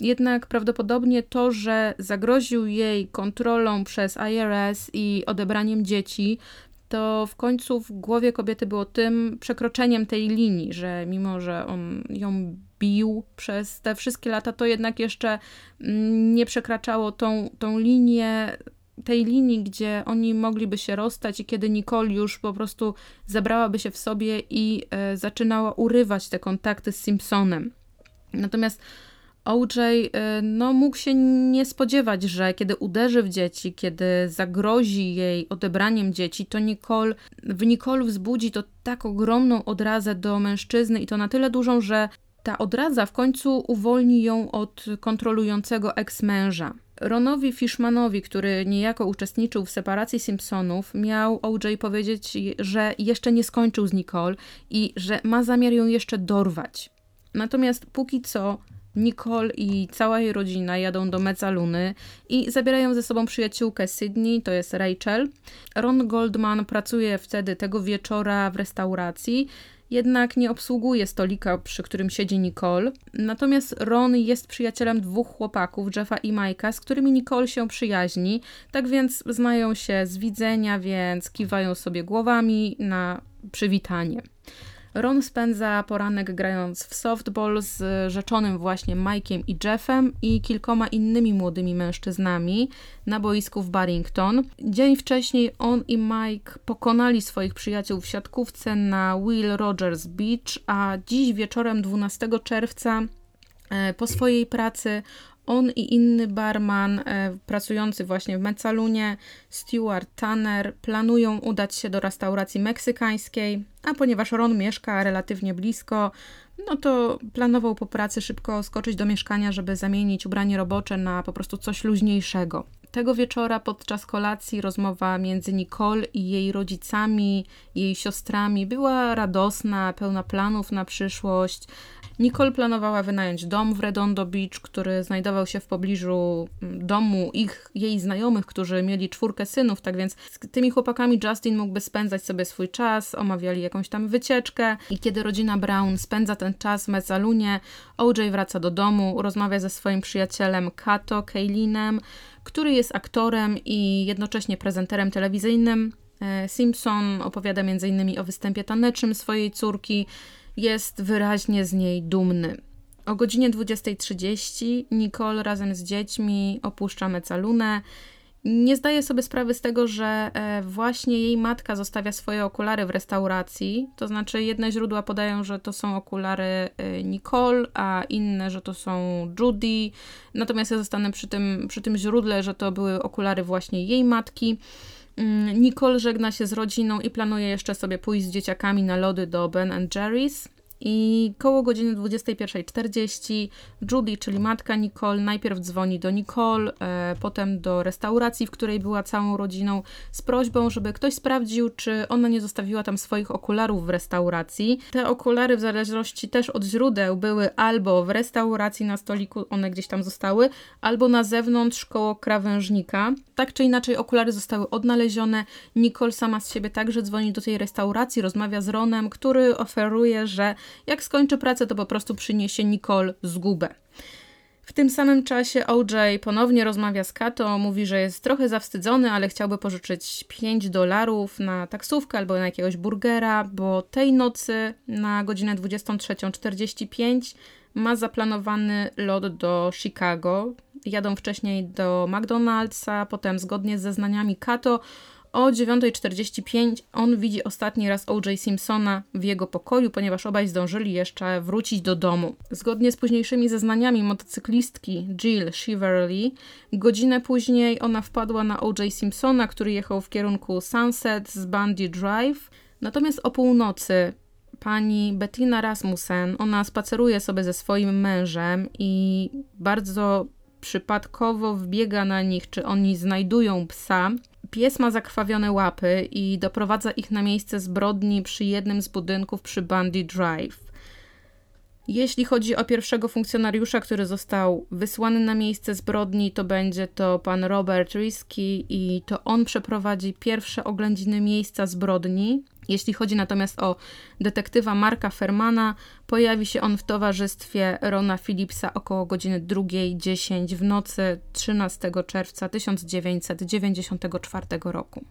Jednak prawdopodobnie to, że zagroził jej kontrolą przez IRS i odebraniem dzieci, to w końcu w głowie kobiety było tym przekroczeniem tej linii, że mimo, że on ją bił przez te wszystkie lata, to jednak jeszcze mm, nie przekraczało tą, tą linię, tej linii, gdzie oni mogliby się rozstać i kiedy Nicole już po prostu zebrałaby się w sobie i e, zaczynała urywać te kontakty z Simpsonem. Natomiast OJ y, no, mógł się nie spodziewać, że kiedy uderzy w dzieci, kiedy zagrozi jej odebraniem dzieci, to Nicole, w Nicole wzbudzi to tak ogromną odrazę do mężczyzny i to na tyle dużą, że ta odraza w końcu uwolni ją od kontrolującego ex-męża. Ronowi Fishmanowi, który niejako uczestniczył w separacji Simpsonów, miał OJ powiedzieć, że jeszcze nie skończył z Nicole i że ma zamiar ją jeszcze dorwać. Natomiast póki co Nicole i cała jej rodzina jadą do Meczaluny i zabierają ze sobą przyjaciółkę Sydney, to jest Rachel. Ron Goldman pracuje wtedy tego wieczora w restauracji, jednak nie obsługuje stolika, przy którym siedzi Nicole. Natomiast Ron jest przyjacielem dwóch chłopaków, Jeffa i Mike'a, z którymi Nicole się przyjaźni, tak więc znają się z widzenia, więc kiwają sobie głowami na przywitanie. Ron spędza poranek grając w softball z rzeczonym właśnie Mike'iem i Jeffem i kilkoma innymi młodymi mężczyznami na boisku w Barrington. Dzień wcześniej on i Mike pokonali swoich przyjaciół w siatkówce na Will Rogers Beach, a dziś wieczorem 12 czerwca e, po swojej pracy on i inny barman e, pracujący właśnie w Mecalunie, Stuart Tanner, planują udać się do restauracji meksykańskiej, a ponieważ Ron mieszka relatywnie blisko, no to planował po pracy szybko skoczyć do mieszkania, żeby zamienić ubranie robocze na po prostu coś luźniejszego. Tego wieczora podczas kolacji rozmowa między Nicole i jej rodzicami, jej siostrami była radosna, pełna planów na przyszłość. Nicole planowała wynająć dom w Redondo Beach, który znajdował się w pobliżu mm, domu ich, jej znajomych, którzy mieli czwórkę synów, tak więc z tymi chłopakami Justin mógłby spędzać sobie swój czas, omawiali jakąś tam wycieczkę i kiedy rodzina Brown spędza ten czas w Mezzalunie, OJ wraca do domu, rozmawia ze swoim przyjacielem Kato, Kaylinem, który jest aktorem i jednocześnie prezenterem telewizyjnym. E, Simpson opowiada m.in. o występie tanecznym swojej córki, jest wyraźnie z niej dumny. O godzinie 20.30 Nicole razem z dziećmi opuszcza Mecalunę. Nie zdaje sobie sprawy z tego, że e, właśnie jej matka zostawia swoje okulary w restauracji. To znaczy, jedne źródła podają, że to są okulary e, Nicole, a inne, że to są Judy. Natomiast ja zostanę przy tym, przy tym źródle, że to były okulary właśnie jej matki. Mm, Nicole żegna się z rodziną i planuje jeszcze sobie pójść z dzieciakami na lody do Ben Jerry's. I koło godziny 21.40 Judy, czyli matka Nicole, najpierw dzwoni do Nicole, e, potem do restauracji, w której była całą rodziną, z prośbą, żeby ktoś sprawdził, czy ona nie zostawiła tam swoich okularów w restauracji. Te okulary, w zależności też od źródeł, były albo w restauracji na stoliku, one gdzieś tam zostały, albo na zewnątrz koło krawężnika. Tak czy inaczej, okulary zostały odnalezione. Nicole sama z siebie także dzwoni do tej restauracji, rozmawia z Ronem, który oferuje, że jak skończy pracę, to po prostu przyniesie Nicole zgubę. W tym samym czasie OJ ponownie rozmawia z Kato, mówi, że jest trochę zawstydzony, ale chciałby pożyczyć 5 dolarów na taksówkę albo na jakiegoś burgera, bo tej nocy na godzinę 23.45 ma zaplanowany lot do Chicago. Jadą wcześniej do McDonald'sa, potem zgodnie z zeznaniami Kato o 9.45 on widzi ostatni raz O.J. Simpsona w jego pokoju, ponieważ obaj zdążyli jeszcze wrócić do domu. Zgodnie z późniejszymi zeznaniami motocyklistki Jill Shiverly, godzinę później ona wpadła na O.J. Simpsona, który jechał w kierunku Sunset z Bundy Drive. Natomiast o północy pani Bettina Rasmussen, ona spaceruje sobie ze swoim mężem i bardzo przypadkowo wbiega na nich, czy oni znajdują psa. Pies ma zakrwawione łapy i doprowadza ich na miejsce zbrodni przy jednym z budynków przy Bundy Drive. Jeśli chodzi o pierwszego funkcjonariusza, który został wysłany na miejsce zbrodni, to będzie to pan Robert Risky i to on przeprowadzi pierwsze oględziny miejsca zbrodni. Jeśli chodzi natomiast o detektywa Marka Fermana, pojawi się on w towarzystwie Rona Phillipsa około godziny 2.10 w nocy 13 czerwca 1994 roku.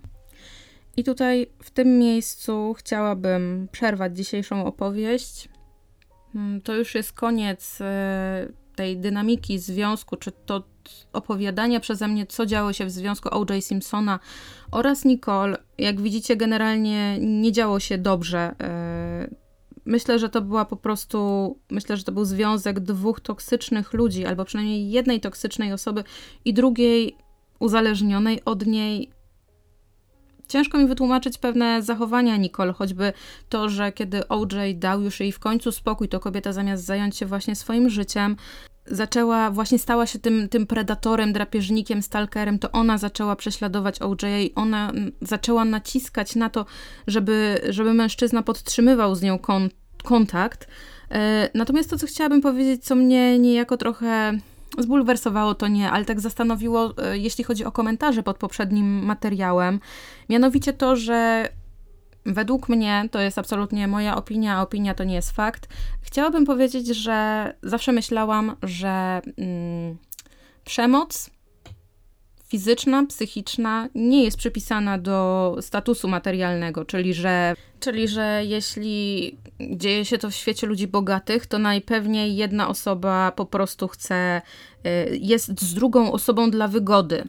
I tutaj w tym miejscu chciałabym przerwać dzisiejszą opowieść. Hmm, to już jest koniec e, tej dynamiki związku, czy to opowiadania przeze mnie, co działo się w związku O.J. Simpsona oraz Nicole. Jak widzicie, generalnie nie działo się dobrze. E, myślę, że to była po prostu, myślę, że to był związek dwóch toksycznych ludzi, albo przynajmniej jednej toksycznej osoby i drugiej uzależnionej od niej. Ciężko mi wytłumaczyć pewne zachowania Nicole, choćby to, że kiedy OJ dał już jej w końcu spokój, to kobieta zamiast zająć się właśnie swoim życiem, zaczęła, właśnie stała się tym, tym predatorem, drapieżnikiem, stalkerem, to ona zaczęła prześladować OJ i ona zaczęła naciskać na to, żeby, żeby mężczyzna podtrzymywał z nią kon, kontakt. E, natomiast to, co chciałabym powiedzieć, co mnie niejako trochę zbulwersowało, to nie, ale tak zastanowiło, e, jeśli chodzi o komentarze pod poprzednim materiałem, mianowicie to, że według mnie, to jest absolutnie moja opinia, a opinia to nie jest fakt, chciałabym powiedzieć, że zawsze myślałam, że mm, przemoc fizyczna, psychiczna nie jest przypisana do statusu materialnego, czyli że, czyli że jeśli dzieje się to w świecie ludzi bogatych, to najpewniej jedna osoba po prostu chce, y, jest z drugą osobą dla wygody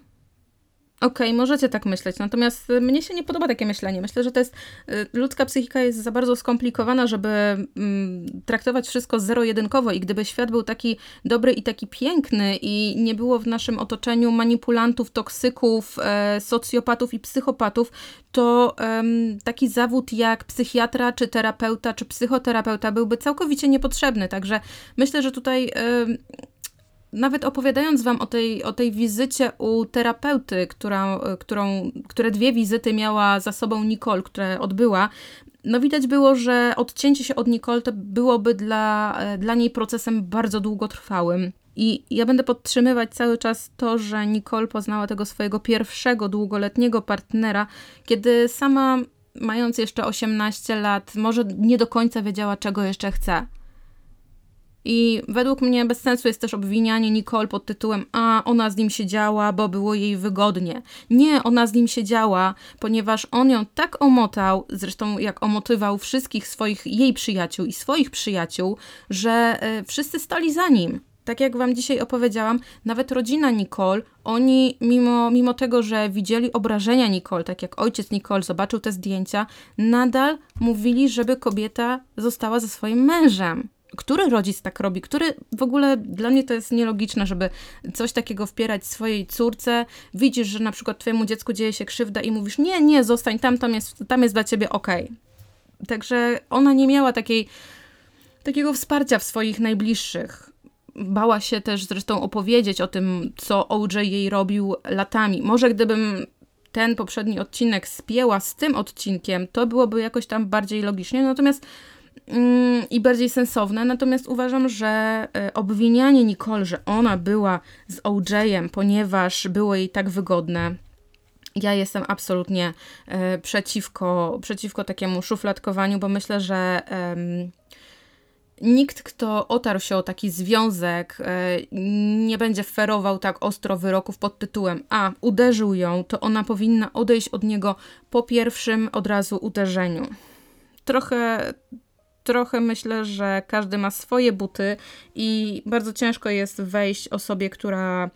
Okej, okay, możecie tak myśleć, natomiast y, mnie się nie podoba takie myślenie. Myślę, że to jest, y, ludzka psychika jest za bardzo skomplikowana, żeby mm, traktować wszystko zero-jedynkowo i gdyby świat był taki dobry i taki piękny i nie było w naszym otoczeniu manipulantów, toksyków, e, socjopatów i psychopatów, to taki zawód jak psychiatra, czy terapeuta, czy psychoterapeuta byłby całkowicie niepotrzebny. Także myślę, że tutaj nawet opowiadając wam o tej, o tej wizycie u terapeuty, która, którą, które dwie wizyty miała za sobą Nicole, które odbyła, no widać było, że odcięcie się od Nicole to byłoby dla, dla niej procesem bardzo długotrwałym. I ja będę podtrzymywać cały czas to, że Nicole poznała tego swojego pierwszego długoletniego partnera, kiedy sama, mając jeszcze 18 lat, może nie do końca wiedziała, czego jeszcze chce. I według mnie bez sensu jest też obwinianie Nicole pod tytułem a ona z nim siedziała, bo było jej wygodnie. Nie, ona z nim siedziała, ponieważ on ją tak omotał, zresztą jak omotywał wszystkich swoich jej przyjaciół i swoich przyjaciół, że y, wszyscy stali za nim. Tak jak wam dzisiaj opowiedziałam, nawet rodzina Nicole, oni mimo, mimo tego, że widzieli obrażenia Nicole, tak jak ojciec Nicole zobaczył te zdjęcia, nadal mówili, żeby kobieta została ze swoim mężem który rodzic tak robi, który w ogóle dla mnie to jest nielogiczne, żeby coś takiego wpierać swojej córce. Widzisz, że na przykład twojemu dziecku dzieje się krzywda i mówisz, nie, nie, zostań tam, tam jest, tam jest dla ciebie ok. Także ona nie miała takiej, takiego wsparcia w swoich najbliższych. Bała się też zresztą opowiedzieć o tym, co OJ jej robił latami. Może gdybym ten poprzedni odcinek spięła z tym odcinkiem, to byłoby jakoś tam bardziej logicznie. Natomiast i bardziej sensowne. Natomiast uważam, że e, obwinianie Nicole, że ona była z OJ-em, ponieważ było jej tak wygodne, ja jestem absolutnie e, przeciwko, przeciwko takiemu szufladkowaniu, bo myślę, że nikt, kto otarł się o taki związek, e, nie będzie ferował tak ostro wyroków pod tytułem A, uderzył ją, to ona powinna odejść od niego po pierwszym od razu uderzeniu. Trochę trochę myślę, że każdy ma swoje buty i bardzo ciężko jest wejść osobie, która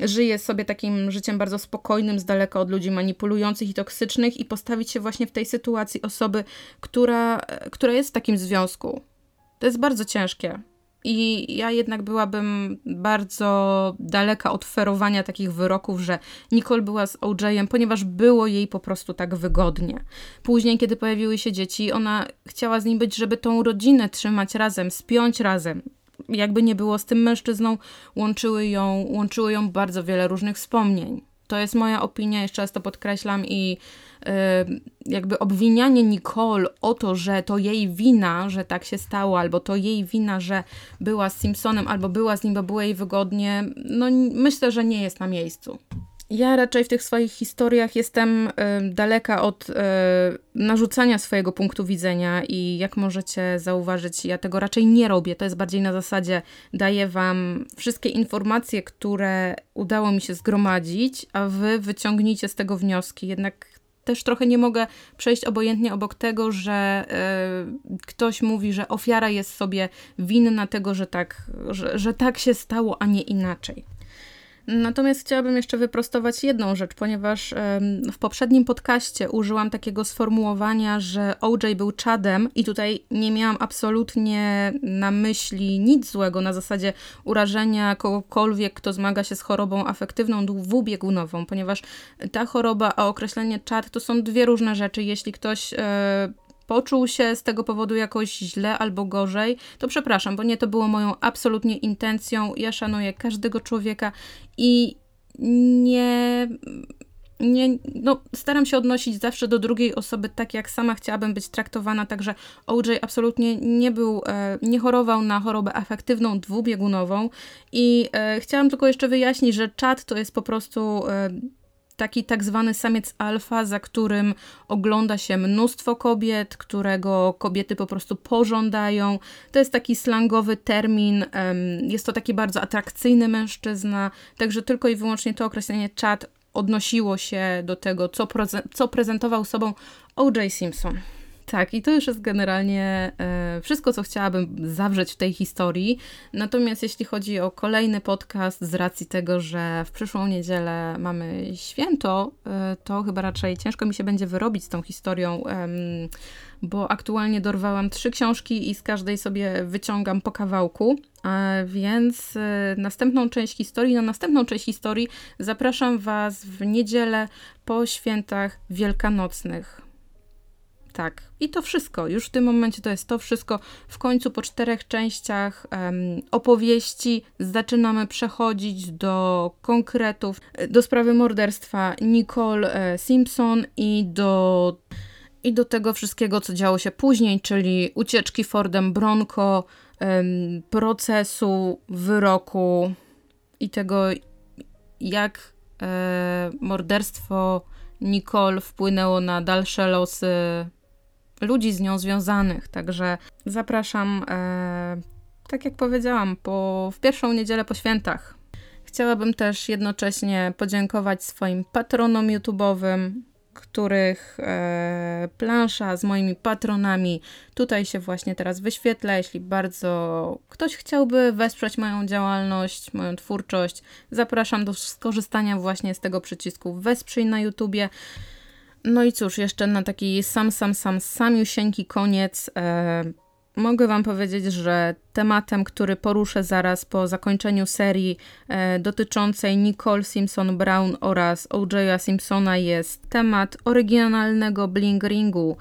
żyje sobie takim życiem bardzo spokojnym, z daleka od ludzi manipulujących i toksycznych i postawić się właśnie w tej sytuacji osoby, która, która jest w takim związku. To jest bardzo ciężkie. I ja jednak byłabym bardzo daleka od ferowania takich wyroków, że Nicole była z OJ-em, ponieważ było jej po prostu tak wygodnie. Później, kiedy pojawiły się dzieci, ona chciała z nim być, żeby tą rodzinę trzymać razem, spiąć razem. Jakby nie było z tym mężczyzną, łączyły ją, łączyło ją bardzo wiele różnych wspomnień. To jest moja opinia, jeszcze raz to podkreślam i jakby obwinianie Nicole o to, że to jej wina, że tak się stało, albo to jej wina, że była z Simpsonem, albo była z nim, bo było jej wygodnie, no myślę, że nie jest na miejscu. Ja raczej w tych swoich historiach jestem y, daleka od y, narzucania swojego punktu widzenia i jak możecie zauważyć, ja tego raczej nie robię. To jest bardziej na zasadzie daję wam wszystkie informacje, które udało mi się zgromadzić, a wy wyciągnijcie z tego wnioski. Jednak też trochę nie mogę przejść obojętnie obok tego, że y, ktoś mówi, że ofiara jest sobie winna tego, że tak, że, że tak się stało, a nie inaczej. Natomiast chciałabym jeszcze wyprostować jedną rzecz, ponieważ w poprzednim podcaście użyłam takiego sformułowania, że OJ był czadem i tutaj nie miałam absolutnie na myśli nic złego na zasadzie urażenia kogokolwiek, kto zmaga się z chorobą afektywną dwubiegunową, ponieważ ta choroba, a określenie czad to są dwie różne rzeczy. Jeśli ktoś e, poczuł się z tego powodu jakoś źle albo gorzej, to przepraszam, bo nie to było moją absolutnie intencją. Ja szanuję każdego człowieka i nie nie, no, staram się odnosić zawsze do drugiej osoby tak, jak sama chciałabym być traktowana, także OJ absolutnie nie był, e, nie chorował na chorobę afektywną dwubiegunową i e, chciałam tylko jeszcze wyjaśnić, że czat to jest po prostu e, taki tak zwany samiec alfa, za którym ogląda się mnóstwo kobiet, którego kobiety po prostu pożądają. To jest taki slangowy termin, jest to taki bardzo atrakcyjny mężczyzna, także tylko i wyłącznie to określenie czat odnosiło się do tego, co, co prezentował sobą O.J. Simpson. Tak, i to już jest generalnie e, wszystko, co chciałabym zawrzeć w tej historii. Natomiast jeśli chodzi o kolejny podcast, z racji tego, że w przyszłą niedzielę mamy święto, e, to chyba raczej ciężko mi się będzie wyrobić z tą historią, bo aktualnie dorwałam trzy książki i z każdej sobie wyciągam po kawałku. Więc e, następną część historii, na następną część historii zapraszam Was w niedzielę po świętach wielkanocnych. Tak, i to wszystko. Już w tym momencie to jest to wszystko. W końcu po czterech częściach um, opowieści zaczynamy przechodzić do konkretów, e, do sprawy morderstwa Nicole e, Simpson i do, i do tego wszystkiego, co działo się później, czyli ucieczki Fordem Bronco, procesu, wyroku i tego, jak e, morderstwo Nicole wpłynęło na dalsze losy ludzi z nią związanych. Także zapraszam, e, tak jak powiedziałam, po, w pierwszą niedzielę po świętach. Chciałabym też jednocześnie podziękować swoim patronom YouTube'owym, których e, plansza z moimi patronami tutaj się właśnie teraz wyświetla. Jeśli bardzo ktoś chciałby wesprzeć moją działalność, moją twórczość, zapraszam do skorzystania właśnie z tego przycisku Wesprzyj na YouTubie. No i cóż, jeszcze na taki sam, sam, sam, samiusieńki koniec. E, mogę Wam powiedzieć, że tematem, który poruszę zaraz po zakończeniu serii e, dotyczącej Nicole Simpson Brown oraz O.J.a Simpsona jest temat oryginalnego bling ringu,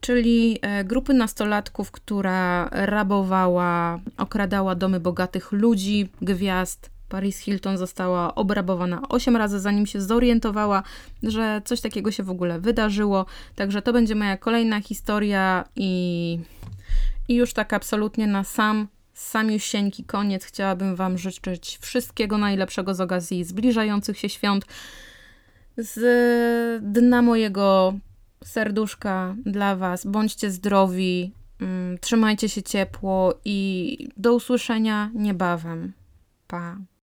czyli e, grupy nastolatków, która rabowała, okradała domy bogatych ludzi, gwiazd, Paris Hilton została obrabowana 8 razy, zanim się zorientowała, że coś takiego się w ogóle wydarzyło. Także to będzie moja kolejna historia i, i już tak absolutnie na sam samiusieńki koniec chciałabym Wam życzyć wszystkiego najlepszego z okazji zbliżających się świąt. Z dna mojego serduszka dla Was. Bądźcie zdrowi, mm, trzymajcie się ciepło i do usłyszenia niebawem. Pa.